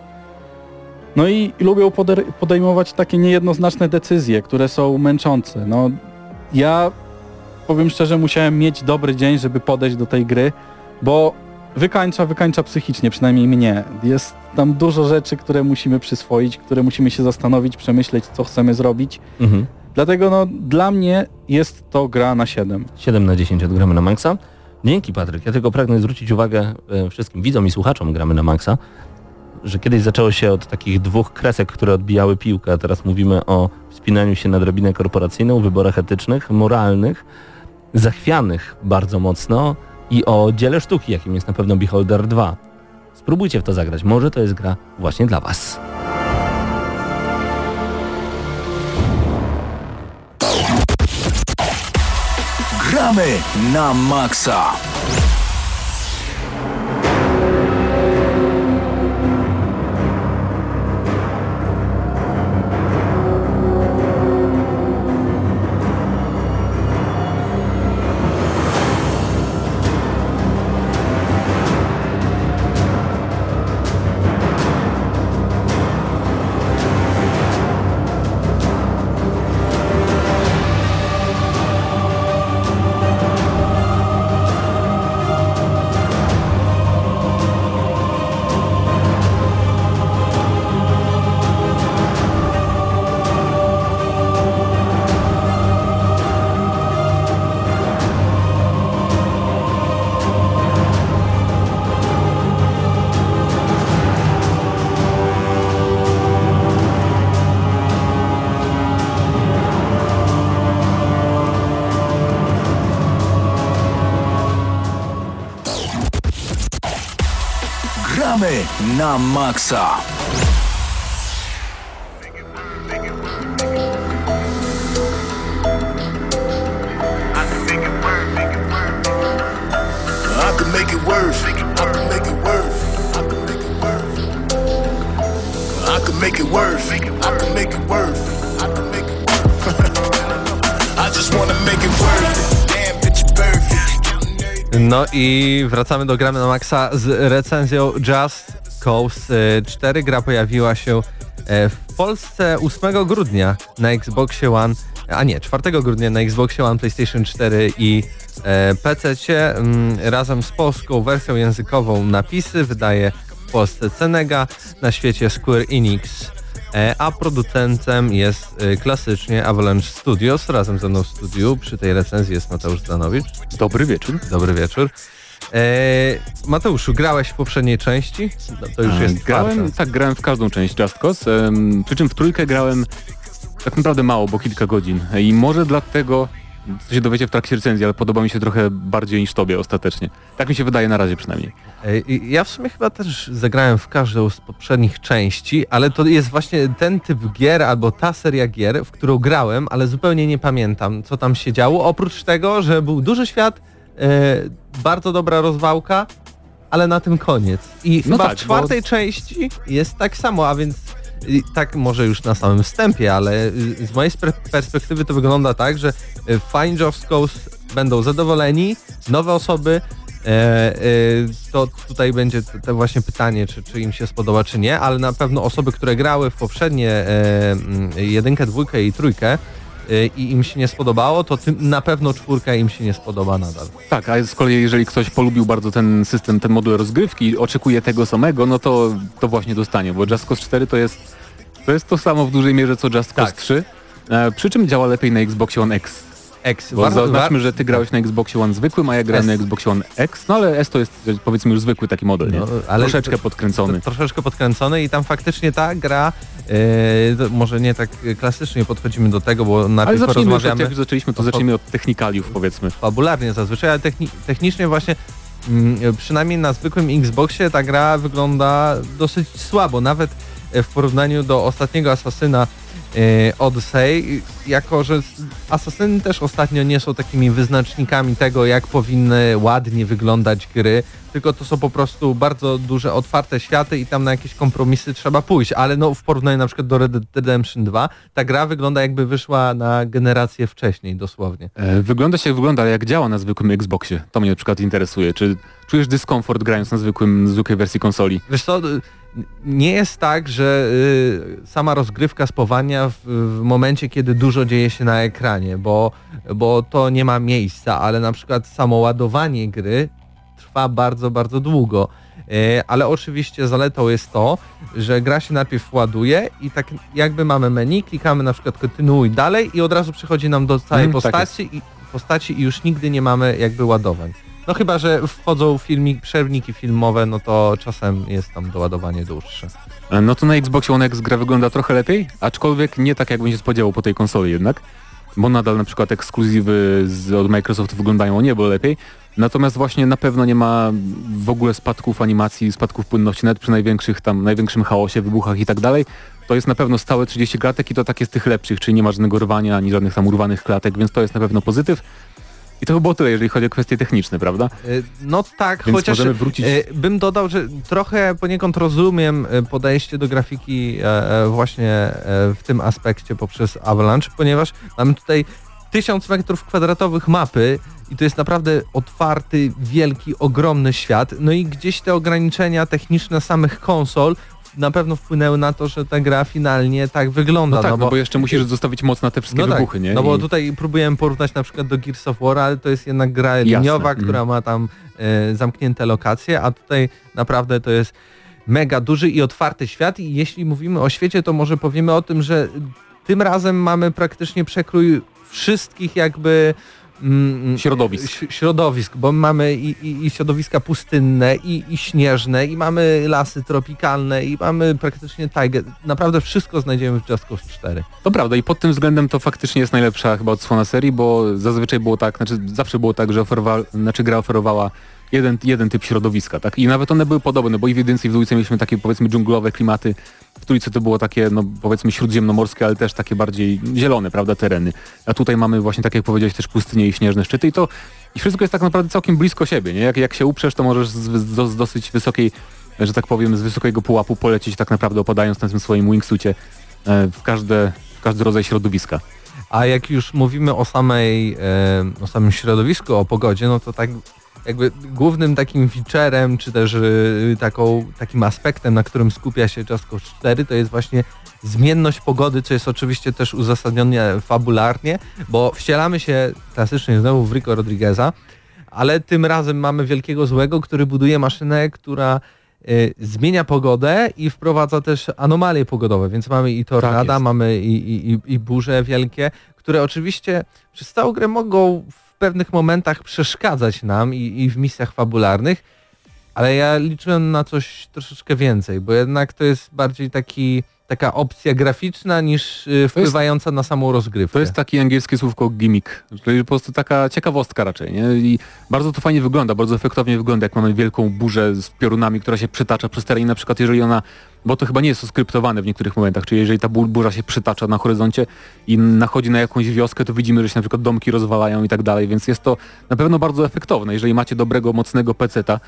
No i lubią podejmować takie niejednoznaczne decyzje, które są męczące. No, ja powiem szczerze, musiałem mieć dobry dzień, żeby podejść do tej gry, bo wykańcza, wykańcza psychicznie, przynajmniej mnie. Jest tam dużo rzeczy, które musimy przyswoić, które musimy się zastanowić, przemyśleć, co chcemy zrobić. Mhm. Dlatego no, dla mnie jest to gra na 7. 7 na 10 odgramy na maksa. Dzięki Patryk. Ja tylko pragnę zwrócić uwagę e, wszystkim widzom i słuchaczom gramy na maksa, że kiedyś zaczęło się od takich dwóch kresek, które odbijały piłkę, a teraz mówimy o wspinaniu się na drabinę korporacyjną, wyborach etycznych, moralnych, zachwianych bardzo mocno i o dziele sztuki, jakim jest na pewno Beholder 2. Spróbujcie w to zagrać. Może to jest gra właśnie dla Was. Gramy na maksa. Na maksa. Make it worse. I can make it worse. I can make it worse. I can make it worse. I can make it worse. I can make it worse. I just wanna make it. Damn, bitch, perfect. No i wracamy do gramy na maksa z recenzją Just Cause 4. Gra pojawiła się e, w Polsce 8 grudnia na Xboxie One, a nie, 4 grudnia na Xboxie One, PlayStation 4 i e, PC. Mm, razem z polską wersją językową napisy wydaje w Polsce Cenega, na świecie Square Enix. E, a producentem jest e, klasycznie Avalanche Studios. Razem ze mną w studiu przy tej recenzji jest Mateusz Zdanowicz. Dobry wieczór. Dobry wieczór. E, Mateuszu, grałeś w poprzedniej części? No, to już A, jest grałem, czwarta. tak, grałem w każdą część Just Cause, przy czym w trójkę grałem tak naprawdę mało, bo kilka godzin i może dlatego, co się dowiecie w trakcie recenzji, ale podoba mi się trochę bardziej niż tobie ostatecznie. Tak mi się wydaje na razie przynajmniej. E, ja w sumie chyba też zagrałem w każdą z poprzednich części, ale to jest właśnie ten typ gier albo ta seria gier, w którą grałem, ale zupełnie nie pamiętam, co tam się działo. Oprócz tego, że był duży świat, bardzo dobra rozwałka, ale na tym koniec. I No chyba tak, w czwartej części jest tak samo, a więc tak może już na samym wstępie, ale y, z mojej perspektywy to wygląda tak, że y, fani Just Cause będą zadowoleni, nowe osoby, e, e, to tutaj będzie te właśnie pytanie, czy, czy im się spodoba, czy nie, ale na pewno osoby, które grały w poprzednie e, jedynkę, dwójkę i trójkę e, i im się nie spodobało, to tym, na pewno czwórka im się nie spodoba nadal. Tak, a z kolei jeżeli ktoś polubił bardzo ten system, ten moduł rozgrywki i oczekuje tego samego, no to, to właśnie dostanie, bo Just Cause 4 to jest to, jest to samo w dużej mierze co Just Cause Tak. 3, e, przy czym działa lepiej na Xboxie One X. X. Bo zaznaczmy, że ty grałeś na Xboxie One zwykłym, a ja grałem S. na Xboxie One X, no ale S to jest powiedzmy już zwykły taki model, nie? No, ale- Troszeczkę podkręcony. Troszeczkę podkręcony i tam faktycznie ta gra, to może nie tak klasycznie podchodzimy do tego, bo Ale najpierw zacznijmy już, od, porozmawiamy jak już zaczęliśmy, to zacznijmy od technikaliów powiedzmy. fabularnie zazwyczaj, ale techni technicznie właśnie mm, przynajmniej na zwykłym Xboxie ta gra wygląda dosyć słabo, nawet w porównaniu do ostatniego Asasyna Odyssey, jako że asasyny też ostatnio nie są takimi wyznacznikami tego, jak powinny ładnie wyglądać gry, tylko to są po prostu bardzo duże, otwarte światy i tam na jakieś kompromisy trzeba pójść, ale no w porównaniu na przykład do Red Dead Redemption 2, ta gra wygląda jakby wyszła na generację wcześniej dosłownie. E, Wygląda się jak wygląda, ale jak działa na zwykłym Xboxie. To mnie na przykład interesuje. Czy czujesz dyskomfort grając na zwykłym, zwykłej wersji konsoli? Wiesz co, nie jest tak, że y, sama rozgrywka spowalnia w, w momencie, kiedy dużo dzieje się na ekranie, bo, bo to nie ma miejsca, ale na przykład samo ładowanie gry trwa bardzo, bardzo długo. Y, Ale oczywiście zaletą jest to, że gra się najpierw ładuje i tak jakby mamy menu, klikamy na przykład kontynuuj dalej i od razu przychodzi nam do całej Mhm, tak postaci, i, postaci i już nigdy nie mamy jakby ładowań. No chyba, że wchodzą filmik, przerwniki filmowe, no to czasem jest tam doładowanie dłuższe. E, No to na Xboxie One X gra wygląda trochę lepiej, aczkolwiek nie tak jakbym się spodziewał po tej konsoli jednak, bo nadal na przykład ekskluzywy z, od Microsoftu wyglądają o niebo lepiej, natomiast właśnie na pewno nie ma w ogóle spadków animacji, spadków płynności, nawet przy największych tam, największym chaosie, wybuchach i tak dalej. To jest na pewno stałe 30 klatek i to takie z tych lepszych, czyli nie ma żadnego rwania, ani żadnych tam urwanych klatek, więc to jest na pewno pozytyw. I to by było tyle, jeżeli chodzi o kwestie techniczne, prawda? Y, No tak, Więc chociaż możemy wrócić... y, bym dodał, że trochę poniekąd rozumiem y, podejście do grafiki e, e, właśnie e, w tym aspekcie poprzez Avalanche, ponieważ mamy tutaj 1000 metrów kwadratowych mapy i to jest naprawdę otwarty, wielki, ogromny świat. No i gdzieś te ograniczenia techniczne samych konsol na pewno wpłynęły na to, że ta gra finalnie tak wygląda. No tak, no bo, bo jeszcze musisz zostawić moc na te wszystkie no tak, wybuchy, nie? No bo I- tutaj próbujemy porównać na przykład do Gears of War, ale to jest jednak gra liniowa, mhm. która ma tam e, zamknięte lokacje, a tutaj naprawdę to jest mega duży i otwarty świat i jeśli mówimy o świecie, to może powiemy o tym, że tym razem mamy praktycznie przekrój wszystkich jakby mm, Środowisk. ś- środowisk, bo mamy i, i, i środowiska pustynne, i, i śnieżne, i mamy lasy tropikalne, i mamy praktycznie tajgę. Naprawdę wszystko znajdziemy w Just Cause 4. To prawda i pod tym względem to faktycznie jest najlepsza chyba odsłona serii, bo zazwyczaj było tak, znaczy zawsze było tak, że oferowa, znaczy gra oferowała jeden, jeden typ środowiska, tak? I nawet one były podobne, bo i w jedynce i w dwójce mieliśmy takie powiedzmy dżunglowe klimaty, w trójce to było takie, no powiedzmy śródziemnomorskie, ale też takie bardziej zielone, prawda, tereny. A tutaj mamy właśnie, tak jak powiedziałeś, też pustynie i śnieżne szczyty i to i wszystko jest tak naprawdę całkiem blisko siebie, nie? Jak, jak się uprzesz, to możesz z, z, z dosyć wysokiej, że tak powiem, z wysokiego pułapu polecieć tak naprawdę opadając na tym swoim wingsucie e, w każde, w każdy rodzaj środowiska. A jak już mówimy o samej, e, o samym środowisku, o pogodzie, no to tak jakby głównym takim featurem, czy też e, taką, takim aspektem, na którym skupia się Just Cause 4, to jest właśnie zmienność pogody, co jest oczywiście też uzasadnione fabularnie, bo wcielamy się klasycznie znowu w Rico Rodrigueza, ale tym razem mamy wielkiego złego, który buduje maszynę, która e, zmienia pogodę i wprowadza też anomalie pogodowe, więc mamy i tornada, jest. mamy i, i, i, i burze wielkie, które oczywiście przez całą grę mogą pewnych momentach przeszkadzać nam i, i w misjach fabularnych, ale ja liczyłem na coś troszeczkę więcej, bo jednak to jest bardziej taki, taka opcja graficzna niż y, wpływająca na samą rozgrywkę. To jest takie angielskie słówko gimmick, czyli po prostu taka ciekawostka raczej, nie? I bardzo to fajnie wygląda, bardzo efektownie wygląda, jak mamy wielką burzę z piorunami, która się przytacza przez teren i na przykład jeżeli ona, bo to chyba nie jest to skryptowane w niektórych momentach, czyli jeżeli ta bu- burza się przytacza na horyzoncie i nachodzi na jakąś wioskę, to widzimy, że się na przykład domki rozwalają i tak dalej, więc jest to na pewno bardzo efektowne. Jeżeli macie dobrego, mocnego peceta,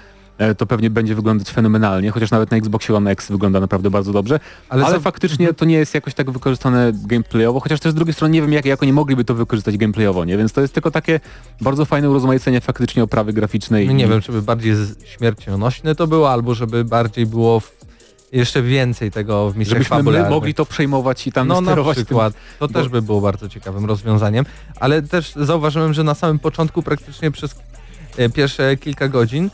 to pewnie będzie wyglądać fenomenalnie, chociaż nawet na Xboxie One X wygląda naprawdę bardzo dobrze, ale, Ale za- faktycznie to nie jest jakoś tak wykorzystane gameplayowo, chociaż też z drugiej strony nie wiem jak, jak oni mogliby to wykorzystać gameplayowo, nie? Więc to jest tylko takie bardzo fajne urozmaicenie faktycznie oprawy graficznej. No nie wiem, żeby bardziej śmiercionośne to było, albo żeby bardziej było jeszcze więcej tego w misjach Żebyśmy my fabularnych. mogli to przejmować i tam no na sterować przykład. To bo- też by było bardzo ciekawym rozwiązaniem, ale też zauważyłem, że na samym początku praktycznie przez e, pierwsze kilka godzin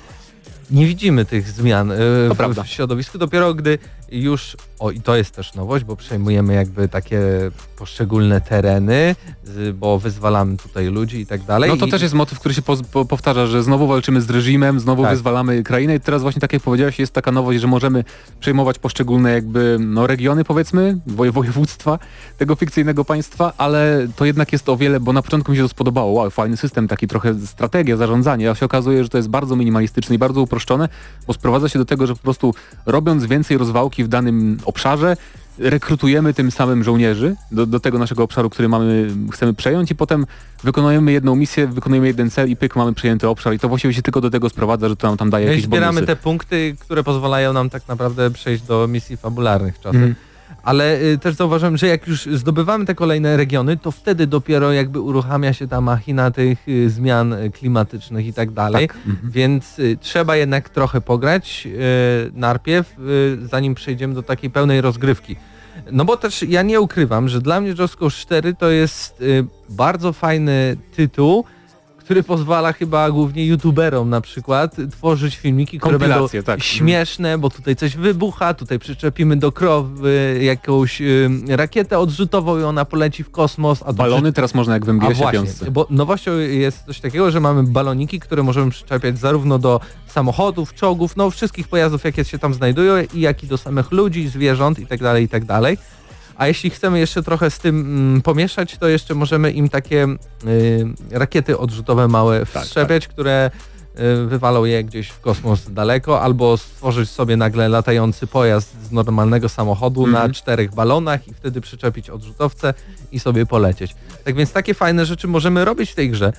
nie widzimy tych zmian e, w, w środowisku, dopiero gdy już, o i to jest też nowość, bo przejmujemy jakby takie poszczególne tereny, bo wyzwalamy tutaj ludzi i tak dalej. No to I- też jest motyw, który się poz- po, powtarza, że znowu walczymy z reżimem, znowu Tak. wyzwalamy krainę i teraz właśnie tak jak powiedziałeś, jest taka nowość, że możemy przejmować poszczególne jakby no, regiony powiedzmy, woje, województwa tego fikcyjnego państwa, ale to jednak jest o wiele, bo na początku mi się to spodobało, wow, fajny system, taki trochę strategia, zarządzanie, a się okazuje, że to jest bardzo minimalistyczne i bardzo uproszczone, bo sprowadza się do tego, że po prostu robiąc więcej rozwałki w danym obszarze, rekrutujemy tym samym żołnierzy do, do tego naszego obszaru, który mamy, chcemy przejąć i potem wykonujemy jedną misję, wykonujemy jeden cel i pyk, mamy przejęty obszar i to właściwie się tylko do tego sprowadza, że to nam tam daje No i jakieś zbieramy bonusy. te punkty, które pozwalają nam tak naprawdę przejść do misji fabularnych czasem. Mhm. Ale y, też zauważyłem, że jak już zdobywamy te kolejne regiony, to wtedy dopiero jakby uruchamia się ta machina tych y, zmian y, klimatycznych i tak dalej. Mhm. Więc trzeba jednak trochę pograć najpierw, zanim przejdziemy do takiej pełnej rozgrywki. No bo też ja nie ukrywam, że dla mnie Cause 4 to jest bardzo fajny tytuł, który pozwala chyba głównie youtuberom na przykład tworzyć filmiki, które będą tak. śmieszne, bo tutaj coś wybucha, tutaj przyczepimy do krowy jakąś y, rakietę odrzutową i ona poleci w kosmos, a Balony teraz można jak w właśnie, piątce. bo nowością jest coś takiego, że mamy baloniki, które możemy przyczepiać zarówno do samochodów, czołgów, no wszystkich pojazdów, jakie się tam znajdują, i jak i do samych ludzi, zwierząt i tak tak. A jeśli chcemy jeszcze trochę z tym mm, pomieszać, to jeszcze możemy im takie y, rakiety odrzutowe małe Tak, wszczepiać, które y, wywalą je gdzieś w kosmos daleko, albo stworzyć sobie nagle latający pojazd z normalnego samochodu Mhm. na czterech balonach i wtedy przyczepić odrzutowce i sobie polecieć. Tak więc takie fajne rzeczy możemy robić w tej grze,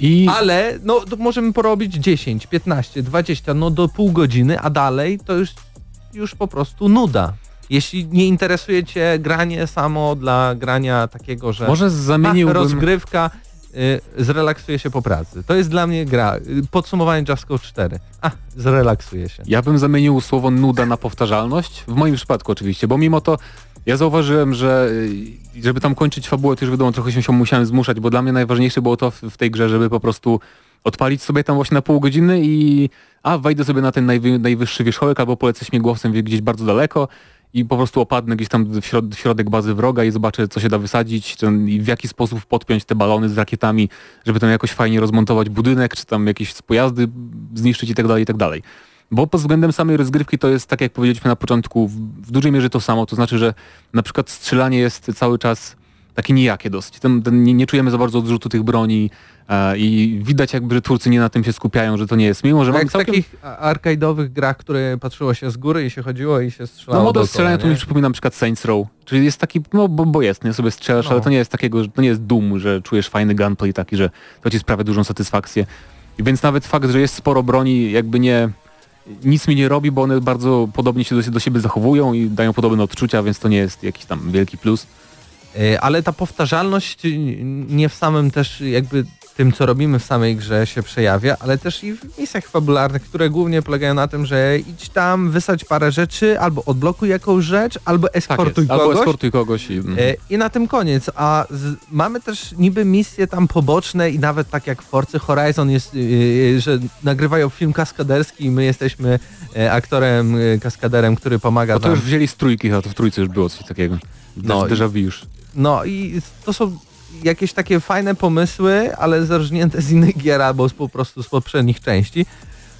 I ale no możemy porobić 10, 15, 20, no do pół godziny, a dalej to już, już po prostu nuda. Jeśli nie interesuje Cię granie samo dla grania takiego, że może zamieniłbym... rozgrywka y, zrelaksuje się po pracy. To jest dla mnie gra. Y, Podsumowanie Just Cause 4. A, zrelaksuje się. Ja bym zamienił słowo nuda na powtarzalność, w moim przypadku oczywiście, bo mimo to ja zauważyłem, że y, żeby tam kończyć fabułę, to już wiadomo, trochę się, się musiałem zmuszać, bo dla mnie najważniejsze było to w, w tej grze, żeby po prostu odpalić sobie tam właśnie na pół godziny i a wejdę sobie na ten najwy, najwyższy wierzchołek albo polecę śmigłowcem gdzieś bardzo daleko i po prostu opadnę gdzieś tam w, środ, w środek bazy wroga i zobaczę, co się da wysadzić ten, i w jaki sposób podpiąć te balony z rakietami, żeby tam jakoś fajnie rozmontować budynek, czy tam jakieś pojazdy zniszczyć i tak dalej, i tak dalej. Bo pod względem samej rozgrywki to jest, tak jak powiedzieliśmy na początku, w, w dużej mierze to samo, to znaczy, że na przykład strzelanie jest cały czas takie nijakie dosyć. Ten, ten, nie, nie czujemy za bardzo odrzutu tych broni e, i widać jakby, że twórcy nie na tym się skupiają, że to nie jest. Mimo, że mamy Jak w całkiem... takich arcade'owych grach, które patrzyło się z góry i się chodziło i się strzelało No model strzelania to mi przypomina na przykład Saints Row, czyli jest taki, no bo, bo jest, nie sobie strzelasz, No. ale to nie jest takiego, że to nie jest Doom, że czujesz fajny gunplay taki, że to ci sprawia dużą satysfakcję. I więc nawet fakt, że jest sporo broni jakby nie, nic mi nie robi, bo one bardzo podobnie się do, do siebie zachowują i dają podobne odczucia, więc to nie jest jakiś tam wielki plus. Y, Ale ta powtarzalność nie w samym też jakby tym, co robimy w samej grze się przejawia, ale też i w misjach fabularnych, które głównie polegają na tym, że idź tam, wysadź parę rzeczy, albo odblokuj jakąś rzecz, albo Tak eskortuj. Albo kogoś. eskortuj kogoś i... E, I na tym koniec, a z, mamy też niby misje tam poboczne i nawet tak jak w Forcy Horizon jest, yy, że nagrywają film kaskaderski i my jesteśmy e, aktorem, e, kaskaderem, który pomaga No to już wzięli z trójki, a to w trójce już było coś takiego. No déjà vu już. No i to są jakieś takie fajne pomysły, ale zerżnięte z innych gier albo z, po prostu z poprzednich części.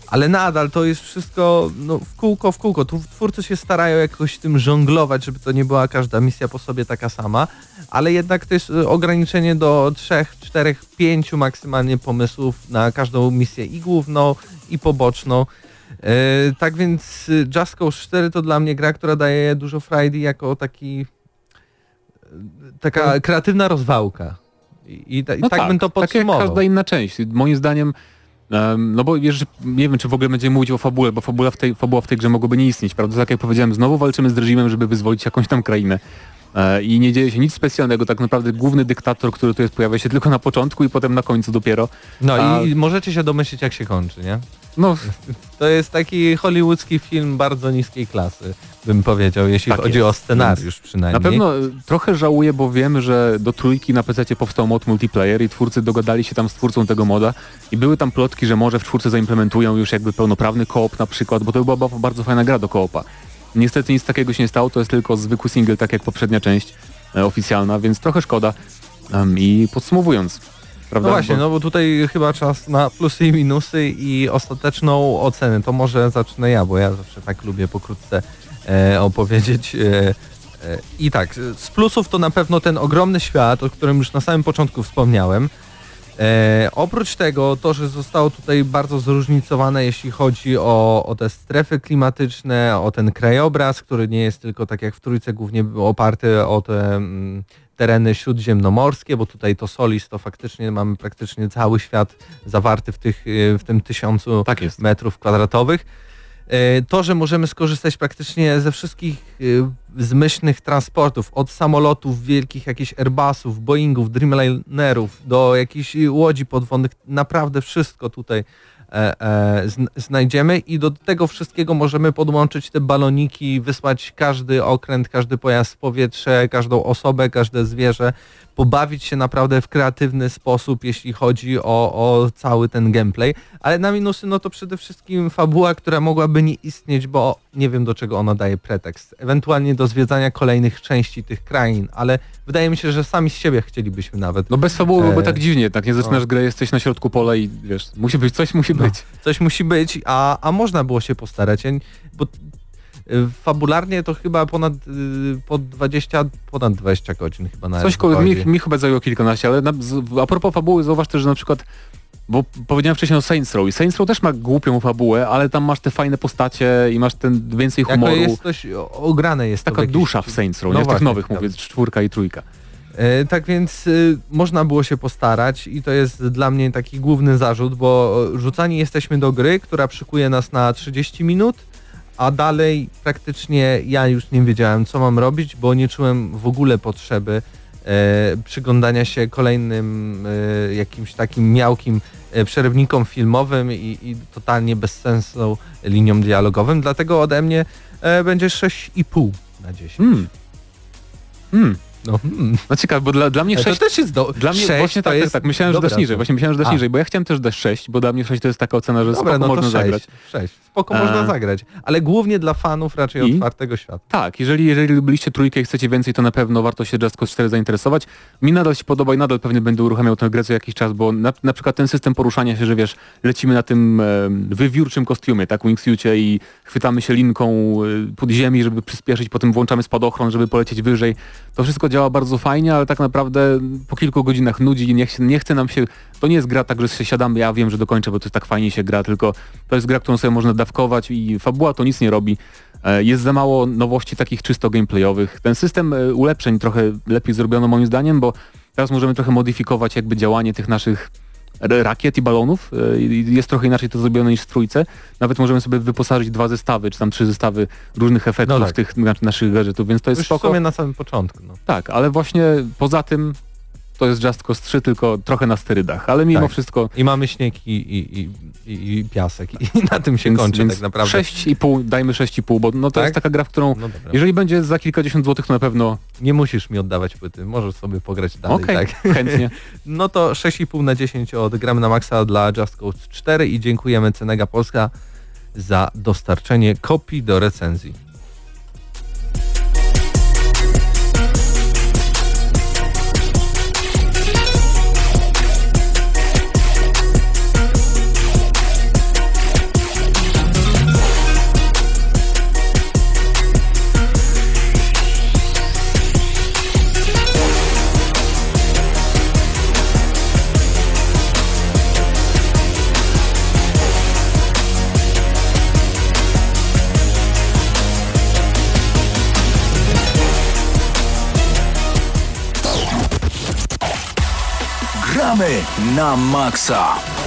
Ale nadal to jest wszystko no, w kółko, w kółko. Tu twórcy się starają jakoś tym żonglować, żeby to nie była każda misja po sobie taka sama, ale jednak to jest y, ograniczenie do trzech, czterech, pięciu maksymalnie pomysłów na każdą misję i główną, i poboczną. E, tak więc y, Just Cause 4 to dla mnie gra, która daje dużo frajdy jako taki taka kreatywna rozwałka. I, i, ta, i No tak, bym to Tak jak podsumował. każda inna część. Moim zdaniem, em, no bo wiesz, nie wiem, czy w ogóle będziemy mówić o fabule, bo fabula w tej, fabuła w tej grze mogłoby nie istnieć, prawda? Tak jak powiedziałem, znowu walczymy z reżimem, żeby wyzwolić jakąś tam krainę. E, I nie dzieje się nic specjalnego, tak naprawdę główny dyktator, który tu jest, pojawia się tylko na początku i potem na końcu dopiero. No A- i możecie się domyślić jak się kończy, nie? No, To jest taki hollywoodzki film bardzo niskiej klasy, bym powiedział, jeśli Tak chodzi jest. o scenariusz przynajmniej. na pewno e, trochę żałuję, bo wiem, że do trójki na PC powstał mod multiplayer i twórcy dogadali się tam z twórcą tego moda i były tam plotki, że może w czwórce zaimplementują już jakby pełnoprawny koop na przykład, bo to była ba- bardzo fajna gra do koopa. Niestety nic takiego się nie stało, to jest tylko zwykły single, tak jak poprzednia część e, oficjalna, więc trochę szkoda. I podsumowując, prawda? No właśnie, bo- no bo tutaj chyba czas na plusy i minusy i ostateczną ocenę. To może zacznę ja, bo ja zawsze tak lubię pokrótce e, opowiedzieć. E, e, I tak, z plusów to na pewno ten ogromny świat, o którym już na samym początku wspomniałem. E, oprócz tego, to, że zostało tutaj bardzo zróżnicowane, jeśli chodzi o, o te strefy klimatyczne, o ten krajobraz, który nie jest tylko tak jak w Trójce głównie oparty o te mm, tereny śródziemnomorskie, bo tutaj to Solis to faktycznie mamy praktycznie cały świat zawarty w, tych, e, w tym tysiącu Tak metrów kwadratowych. E, To, że możemy skorzystać praktycznie ze wszystkich e, zmyślnych transportów, od samolotów wielkich, jakichś Airbusów, Boeingów, Dreamlinerów, do jakichś łodzi podwodnych, naprawdę wszystko tutaj znajdziemy i do tego wszystkiego możemy podłączyć te baloniki, wysłać każdy okręt, każdy pojazd w powietrze, każdą osobę, każde zwierzę, pobawić się naprawdę w kreatywny sposób, jeśli chodzi o, o cały ten gameplay. Ale na minusy, no to przede wszystkim fabuła, która mogłaby nie istnieć, bo nie wiem do czego ona daje pretekst. Ewentualnie do zwiedzania kolejnych części tych krain, ale wydaje mi się, że sami z siebie chcielibyśmy nawet. No bez fabuły byłoby E, tak dziwnie, tak nie zaczynasz no. grę, jesteś na środku pola i wiesz, musi być, coś musi być. Coś musi być, a, a można było się postarać, bo fabularnie to chyba ponad y, po 20, ponad 20 godzin chyba nawet Coś koło, mi, mi chyba zajęło kilkanaście, ale na, a propos fabuły zauważ też, że na przykład bo powiedziałem wcześniej o Saints Row i Saints Row też ma głupią fabułę, ale tam masz te fajne postacie i masz ten więcej Jako humoru. jest dość o- ograne jest Taka jakiś- dusza w Saints Row, No nie w tych właśnie, nowych mówię, czwórka i trójka. E, Tak więc y, można było się postarać i to jest dla mnie taki główny zarzut, bo rzucani jesteśmy do gry, która szykuje nas na 30 minut, a dalej praktycznie ja już nie wiedziałem co mam robić, bo nie czułem w ogóle potrzeby e, przyglądania się kolejnym e, jakimś takim miałkim e, przerywnikom filmowym i, i totalnie bezsensowną linią dialogowym, dlatego ode mnie e, będzie 6,5 na 10. Hmm. Hmm. No, hmm. No ciekawe, bo dla, dla mnie To 6 też jest do... Dla mnie właśnie to tak, jest tak. Myślałem, że dasz niżej. Właśnie myślałem, że dasz niżej, bo ja chciałem też dać 6, bo dla mnie 6 to jest taka ocena, że Dobra, spoko no to można 6, zagrać. 6. Spoko A. można zagrać, ale głównie dla fanów raczej I? otwartego świata. Tak, jeżeli, jeżeli lubiliście trójkę i chcecie więcej, to na pewno warto się Just Cause 4 zainteresować. Mi nadal się podoba i nadal pewnie będę uruchamiał tę grę co jakiś czas, bo na, na przykład ten system poruszania się, że wiesz, lecimy na tym e, wywiórczym kostiumie, tak, wingsuicie i chwytamy się linką e, pod ziemi, żeby przyspieszyć, potem włączamy spadochron, żeby polecieć wyżej. To wszystko działa bardzo fajnie, ale tak naprawdę po kilku godzinach nudzi i nie, nie chce nam się... To nie jest gra tak, że się siadamy, ja wiem, że dokończę, bo to jest tak fajnie się gra, tylko to jest gra, którą sobie można dawkować i fabuła to nic nie robi. E, Jest za mało nowości takich czysto gameplayowych. Ten system e, ulepszeń trochę lepiej zrobiono moim zdaniem, bo teraz możemy trochę modyfikować jakby działanie tych naszych rakiet i balonów. E, Jest trochę inaczej to zrobione niż w trójce. Nawet możemy sobie wyposażyć dwa zestawy, czy tam trzy zestawy różnych efektów No tak. tych naszych gadżetów, więc to jest Już w spoko. sumie na samym początku. No. Tak, ale właśnie poza tym to jest Just Cause 3, tylko trochę na sterydach, ale mimo Tak. wszystko I mamy śnieg i, i, i, i, piasek i na tym się kończy tak naprawdę. 6,5, dajmy 6,5, bo no to Tak? jest taka gra, w którą No jeżeli będzie za kilkadziesiąt złotych, to na pewno Nie musisz mi oddawać płyty, możesz sobie pograć dalej. okej, Tak. chętnie. No to 6,5 na 10 od Gramy na Maxa dla Just Cause 4 i dziękujemy Cenega Polska za dostarczenie kopii do recenzji. Gramy na maksa.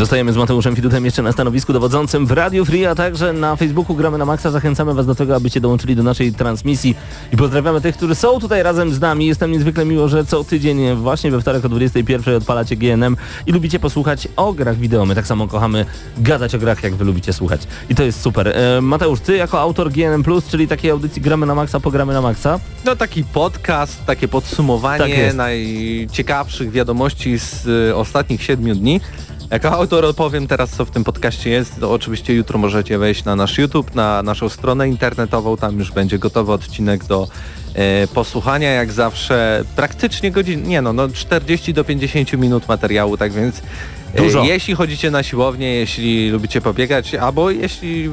Zostajemy z Mateuszem Fidutem jeszcze na stanowisku dowodzącym w Radio Free, a także na Facebooku Gramy na Maxa. Zachęcamy Was do tego, abyście dołączyli do naszej transmisji i pozdrawiamy tych, którzy są tutaj razem z nami. Jestem niezwykle miło, że co tydzień właśnie we wtorek o 21 odpalacie GNM i lubicie posłuchać o grach wideo. My tak samo kochamy gadać o grach, jak Wy lubicie słuchać. I to jest super. E, Mateusz, Ty jako autor GNM+, czyli takiej audycji Gramy na Maxa, pogramy na Maxa. No taki podcast, takie Tak podsumowanie jest. najciekawszych wiadomości z y, ostatnich siedmiu dni. Jako autor opowiem teraz, co w tym podcaście jest. To oczywiście jutro możecie wejść na nasz YouTube, na naszą stronę internetową. Tam już będzie gotowy odcinek do e, posłuchania. Jak zawsze praktycznie godzin, nie no, no 40 do 50 minut materiału, tak więc e, Dużo. jeśli chodzicie na siłownię, jeśli lubicie pobiegać, albo jeśli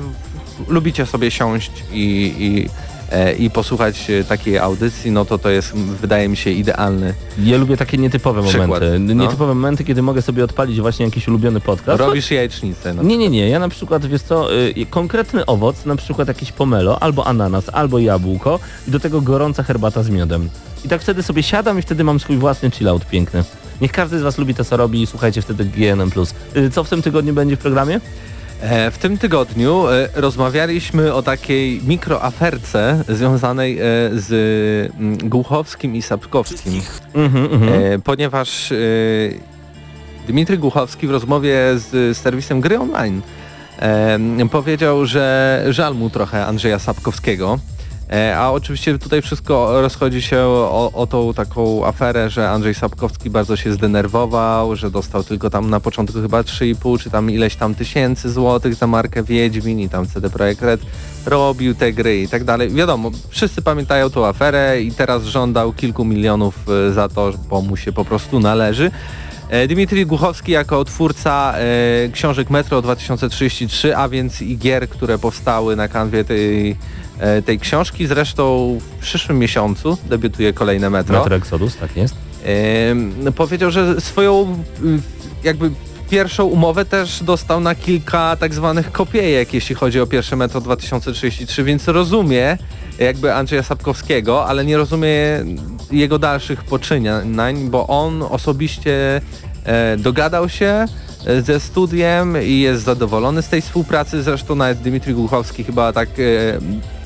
lubicie sobie siąść i, i e, i posłuchać e, takiej audycji, no to to jest, wydaje mi się, idealny. Ja lubię takie nietypowe Przykład, momenty. no. Nietypowe momenty, kiedy mogę sobie odpalić właśnie jakiś ulubiony podcast. Robisz jajecznicę. No. Nie, nie, nie. Ja na przykład, wiesz co, y, konkretny owoc, na przykład jakiś pomelo, albo ananas, albo jabłko i do tego gorąca herbata z miodem. I tak wtedy sobie siadam i wtedy mam swój własny chillout piękny. Niech każdy z Was lubi to, co robi i słuchajcie wtedy GNM+. Y, Co w tym tygodniu będzie w programie? E, W tym tygodniu e, rozmawialiśmy o takiej mikroaferce związanej e, z mm, Głuchowskim i Sapkowskim, Mhm, mhm. ponieważ Dmitry Głuchowski w rozmowie z serwisem Gry Online powiedział, że żal mu trochę Andrzeja Sapkowskiego. E, A oczywiście tutaj wszystko rozchodzi się o, o tą taką aferę, że Andrzej Sapkowski bardzo się zdenerwował, że dostał tylko tam na początku chyba 3,5 czy tam ileś tam tysięcy złotych za markę Wiedźmin i tam CD Projekt Red robił te gry i tak dalej. Wiadomo, wszyscy pamiętają tą aferę i teraz żądał kilku milionów e, za to, bo mu się po prostu należy. E, Dmitrij Głuchowski jako twórca e, książek Metro 2033, a więc i gier, które powstały na kanwie tej, e, tej książki. Zresztą w przyszłym miesiącu debiutuje kolejne Metro. Metro Exodus, tak jest. Em, powiedział, że swoją y, jakby pierwszą umowę też dostał na kilka tak zwanych kopiejek, jeśli chodzi o pierwsze Metro 2033, więc rozumie jakby Andrzeja Sapkowskiego, ale nie rozumie jego dalszych poczynań, bo on osobiście e, dogadał się e, ze studiem i jest zadowolony z tej współpracy. Zresztą nawet Dmitrij Głuchowski chyba tak e,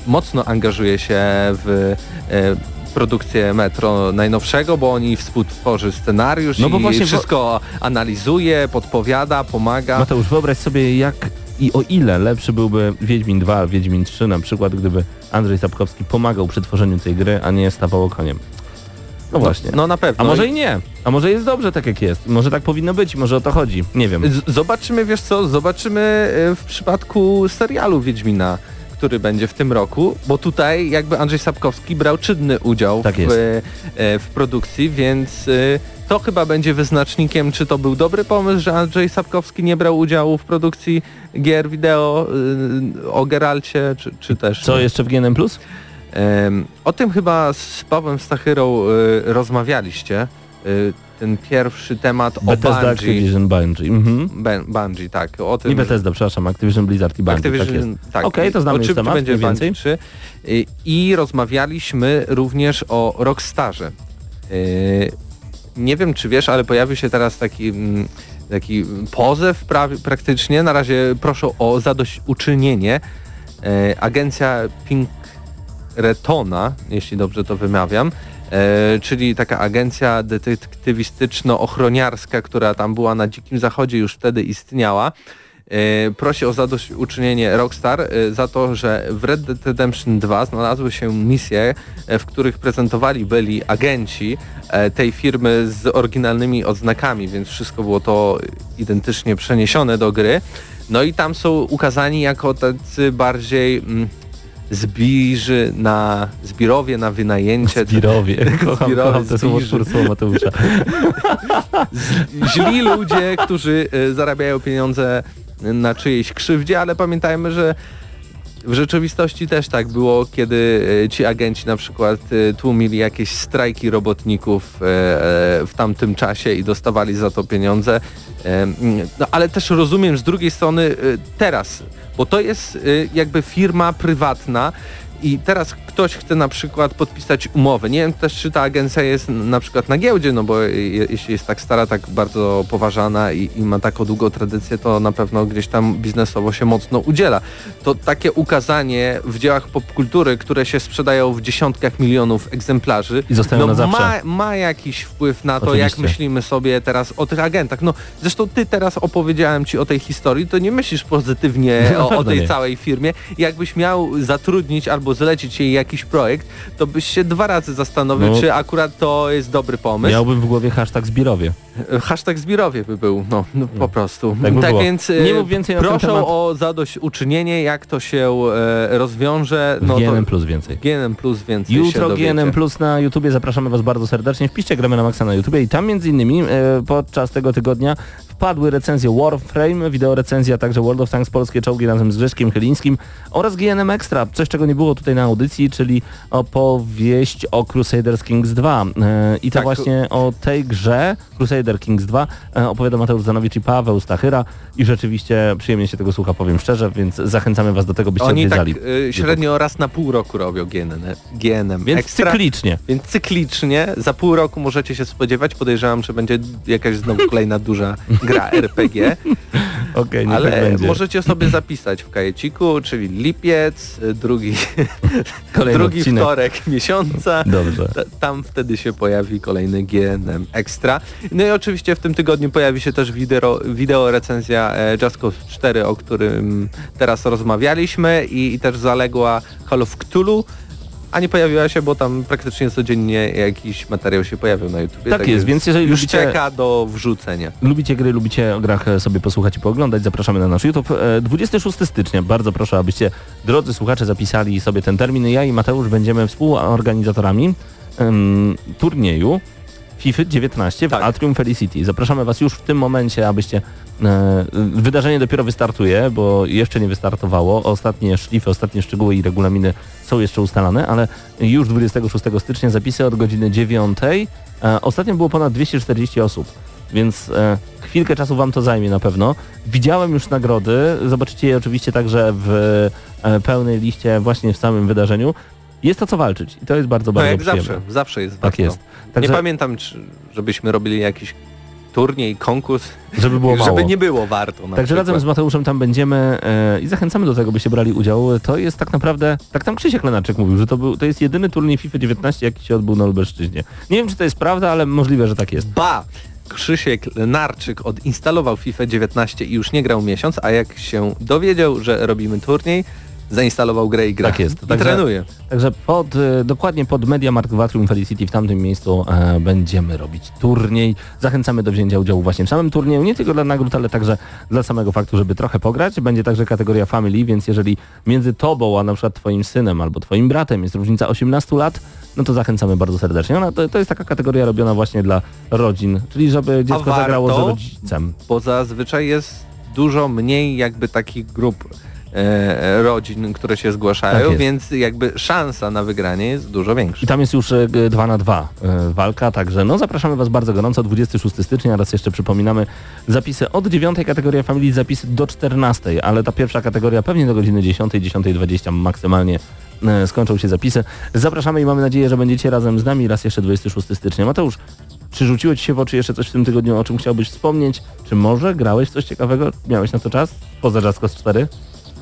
mocno angażuje się w e, produkcję Metro najnowszego, bo oni współtworzy scenariusz No bo i właśnie, bo- wszystko analizuje, podpowiada, pomaga. Mateusz, wyobraź sobie jak i o ile lepszy byłby Wiedźmin 2, Wiedźmin 3 na przykład, gdyby Andrzej Sapkowski pomagał przy tworzeniu tej gry, a nie stawał koniem. No właśnie. No na pewno. A może i nie. A może jest dobrze tak jak jest. Może tak powinno być, może o to chodzi. Nie wiem. Z- Zobaczymy, wiesz co, zobaczymy e, w przypadku serialu Wiedźmina, który będzie w tym roku, bo tutaj jakby Andrzej Sapkowski brał czynny udział Tak w, e, w produkcji, więc e, to chyba będzie wyznacznikiem, czy to był dobry pomysł, że Andrzej Sapkowski nie brał udziału w produkcji gier wideo e, o Geralcie, czy, czy też... Co nie. jeszcze w GNM+. Em, O tym chyba z Pawłem Stachyrą e, rozmawialiście. Ten pierwszy temat o Bethesda, Bungie. Activision, Bungie. Mhm. Ben- Bungie, tak. O tym, Nie Bethesda, przepraszam, Activision, Blizzard i Bungie, tak. Activision, tak. Okej, to znamy o już temat będzie więcej. Bungie 3. Y, I rozmawialiśmy również o Rockstarze. Y, Nie wiem, czy wiesz, ale pojawił się teraz taki, mm, taki pozew pra- praktycznie. Na razie proszę o zadośćuczynienie. Y, Agencja Pinkertona, jeśli dobrze to wymawiam, e, czyli taka agencja detektywistyczno-ochroniarska, która tam była na Dzikim Zachodzie, już wtedy istniała. E, prosi o zadośćuczynienie Rockstar e, za to, że w Red Dead Redemption 2 znalazły się misje, w których prezentowali byli agenci tej firmy z oryginalnymi odznakami, więc wszystko było to identycznie przeniesione do gry. No i tam są ukazani jako tacy bardziej mm, zbirzy na zbirowie na wynajęcie. Zbirowie. Kocham, Zbirowie, kocham zbirzy. słowotwórstwo Mateusza. źli ludzie, którzy e, zarabiają pieniądze na czyjejś krzywdzie, ale pamiętajmy, że w rzeczywistości też tak było, kiedy e, ci agenci na przykład e, tłumili jakieś strajki robotników e, w tamtym czasie i dostawali za to pieniądze. No ale też rozumiem z drugiej strony teraz, bo to jest jakby firma prywatna i teraz ktoś chce na przykład podpisać umowę. Nie wiem też, czy ta agencja jest na przykład na giełdzie, no bo je, jeśli jest tak stara, tak bardzo poważana i, i ma taką długą tradycję, to na pewno gdzieś tam biznesowo się mocno udziela. To takie ukazanie w dziełach popkultury, które się sprzedają w dziesiątkach milionów egzemplarzy, I zostają no na zawsze. Ma, ma jakiś wpływ na to, jak Oczywiście. myślimy sobie teraz o tych agentach. No zresztą ty teraz opowiedziałem ci o tej historii, to nie myślisz pozytywnie Na o, o tej nie. całej firmie. Jakbyś miał zatrudnić albo zlecić jej jakiś projekt, to byś się dwa razy zastanowił, No. czy akurat to jest dobry pomysł. Miałbym w głowie hashtag Zbirowie. Hashtag Zbirowie by był, no, no po prostu. Tak by było. więc e, Nie mów więcej proszę o zadośćuczynienie, jak to się e, rozwiąże. No GNM plus więcej. GNM plus więcej Jutro. GNM Plus na YouTubie, zapraszamy Was bardzo serdecznie. Wpiszcie gramy na maksa na YouTubie i tam między innymi e, podczas tego tygodnia wpadły recenzje Warframe, wideo recenzja, także World of Tanks polskie czołgi razem z Grzeszkiem Chylińskim oraz GNM Extra, coś czego nie było tutaj na audycji, czyli opowieść o Crusaders Kings 2. E, I to Tak, właśnie o tej grze Crusader Kings 2 e, opowiada Mateusz Zanowicz i Paweł Stachyra i rzeczywiście przyjemnie się tego słucha, powiem szczerze, więc zachęcamy was do tego, byście Oni tak odwiedzali. y, średnio raz na pół roku robią GNM, GNM Więc Extra. cyklicznie. Więc cyklicznie, za pół roku możecie się spodziewać, podejrzewam, że będzie jakaś znowu kolejna duża gra RPG, Okej, niech tak ale będzie. możecie sobie zapisać w kajeciku, czyli lipiec, drugi, Kolejny drugi odcinek. wtorek miesiąca. Dobrze. Ta- Tam wtedy się pojawi kolejny GNM Extra. No i oczywiście w tym tygodniu pojawi się też wideo, wideo recenzja e, Just Cause 4, o którym teraz rozmawialiśmy i, i też zaległa Call of Cthulhu, a nie pojawiła się, bo tam praktycznie codziennie jakiś materiał się pojawił na YouTube. Tak jest, więc jeżeli już lubicie- czeka do wrzucenia. Lubicie gry, lubicie o grach e, sobie posłuchać i pooglądać, zapraszamy na nasz YouTube. E, 26 stycznia, bardzo proszę, abyście, drodzy słuchacze, zapisali sobie ten termin. Ja i Mateusz będziemy współorganizatorami em, turnieju FIFA 19 w Tak. Atrium Felicity. Zapraszamy Was już w tym momencie, abyście... E, wydarzenie dopiero wystartuje, bo jeszcze nie wystartowało. Ostatnie szlify, ostatnie szczegóły i regulaminy są jeszcze ustalane, ale już 26 stycznia zapisy od godziny 9. E, ostatnio było ponad 240 osób więc e, chwilkę czasu Wam to zajmie na pewno. Widziałem już nagrody, zobaczycie je oczywiście także w pełnej liście właśnie w samym wydarzeniu. Jest to co walczyć i to jest bardzo, No bardzo jak przyjemne. zawsze, zawsze jest Tak warto. jest. Nie Także, pamiętam, czy, żebyśmy robili jakiś turniej, konkurs, żeby było mało. żeby nie było warto. Także razem przykład. z Mateuszem tam będziemy e, i zachęcamy do tego, byście brali udział. To jest tak naprawdę, tak tam Krzysiek Lenaczek mówił, że to, był, to jest jedyny turniej FIFA 19, jaki się odbył na Lubelszczyźnie. Nie wiem, czy to jest prawda, ale możliwe, że tak jest. Ba! Krzysiek Lenarczyk odinstalował FIFA 19 i już nie grał miesiąc, a jak się dowiedział, że robimy turniej, zainstalował grę i gra. Tak jest. I Także- trenuje. Także pod, e, dokładnie pod Media Markt w Atrium Felicity w tamtym miejscu e, będziemy robić turniej. Zachęcamy do wzięcia udziału właśnie w samym turnieju, nie tylko dla nagród, ale także dla samego faktu, żeby trochę pograć. Będzie także kategoria family, więc jeżeli między tobą, a na przykład twoim synem albo twoim bratem jest różnica 18 lat, no to zachęcamy bardzo serdecznie. Ona, to, to jest taka kategoria robiona właśnie dla rodzin, czyli żeby dziecko warto? zagrało z rodzicem. Bo zazwyczaj jest dużo mniej jakby takich grup rodzin, które się Tak zgłaszają, jest. więc jakby szansa na wygranie jest dużo większa. I tam jest już 2 na 2 walka, także no zapraszamy Was bardzo gorąco, 26 stycznia, raz jeszcze przypominamy, zapisy od 9 kategoria Family, zapisy do 14, ale ta pierwsza kategoria pewnie do godziny 10, 10.20 maksymalnie e, skończą się zapisy. Zapraszamy i mamy nadzieję, że będziecie razem z nami, raz jeszcze 26 stycznia. Mateusz, czy rzuciło Ci się w oczy jeszcze coś w tym tygodniu, o czym chciałbyś wspomnieć? Czy może grałeś coś ciekawego? Miałeś na to czas? Poza Jazzcos 4?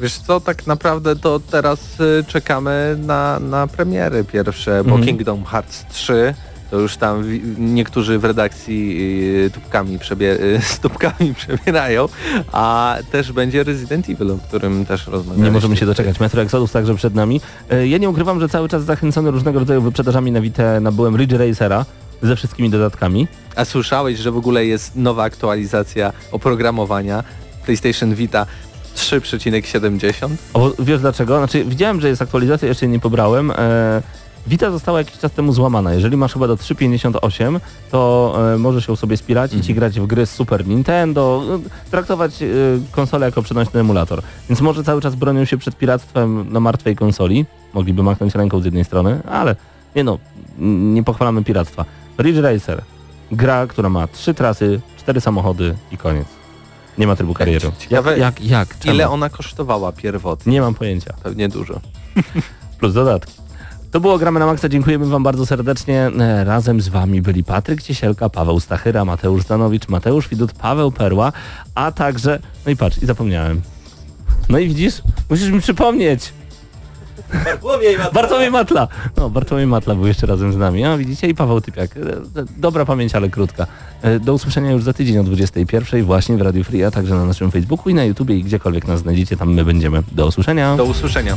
Wiesz co, tak naprawdę to teraz y, czekamy na, na premiery pierwsze, bo Mhm. Kingdom Hearts 3 to już tam niektórzy w redakcji y, tubkami przebie- y, z tubkami przebierają, a też będzie Resident Evil, o którym też rozmawialiśmy. Nie możemy się doczekać. Metro Exodus także przed nami. Ja nie ukrywam, że cały czas zachęcony różnego rodzaju wyprzedażami na Vita nabyłem Ridge Racera ze wszystkimi dodatkami. A słyszałeś, że w ogóle jest nowa aktualizacja oprogramowania PlayStation Vita 3,70? O, wiesz dlaczego? Znaczy widziałem, że jest aktualizacja, jeszcze jej nie pobrałem. E, Vita została jakiś czas temu złamana. Jeżeli masz chyba do 3.58, to e, możesz ją sobie spiracić i grać w gry z Super Nintendo, e, traktować e, konsolę jako przenośny emulator. Więc może cały czas bronią się przed piractwem na martwej konsoli. Mogliby machnąć ręką z jednej strony, ale nie no, nie pochwalamy piractwa. Ridge Racer. Gra, która ma trzy trasy, cztery samochody i koniec. Nie ma trybu kariery. Jak, Ciekawe, jak, jak? Czemu? Ile ona kosztowała pierwotnie? Nie mam pojęcia. Pewnie dużo. Plus dodatki. To było Gramy na Maxa, dziękujemy Wam bardzo serdecznie. E, Razem z Wami byli Patryk Ciesielka, Paweł Stachyra, Mateusz Stanowicz, Mateusz Widut, Paweł Perła, a także... No i patrz, i zapomniałem. No i widzisz? Musisz mi przypomnieć. Bartłomiej Matla. No, Bartłomiej Matla był jeszcze razem z nami. A widzicie? I Paweł Typiak. E, e, Dobra pamięć, ale krótka. E, Do usłyszenia już za tydzień o 21 właśnie w Radio Free, a także na naszym Facebooku i na YouTubie i gdziekolwiek nas znajdziecie, tam my będziemy. Do usłyszenia. Do usłyszenia.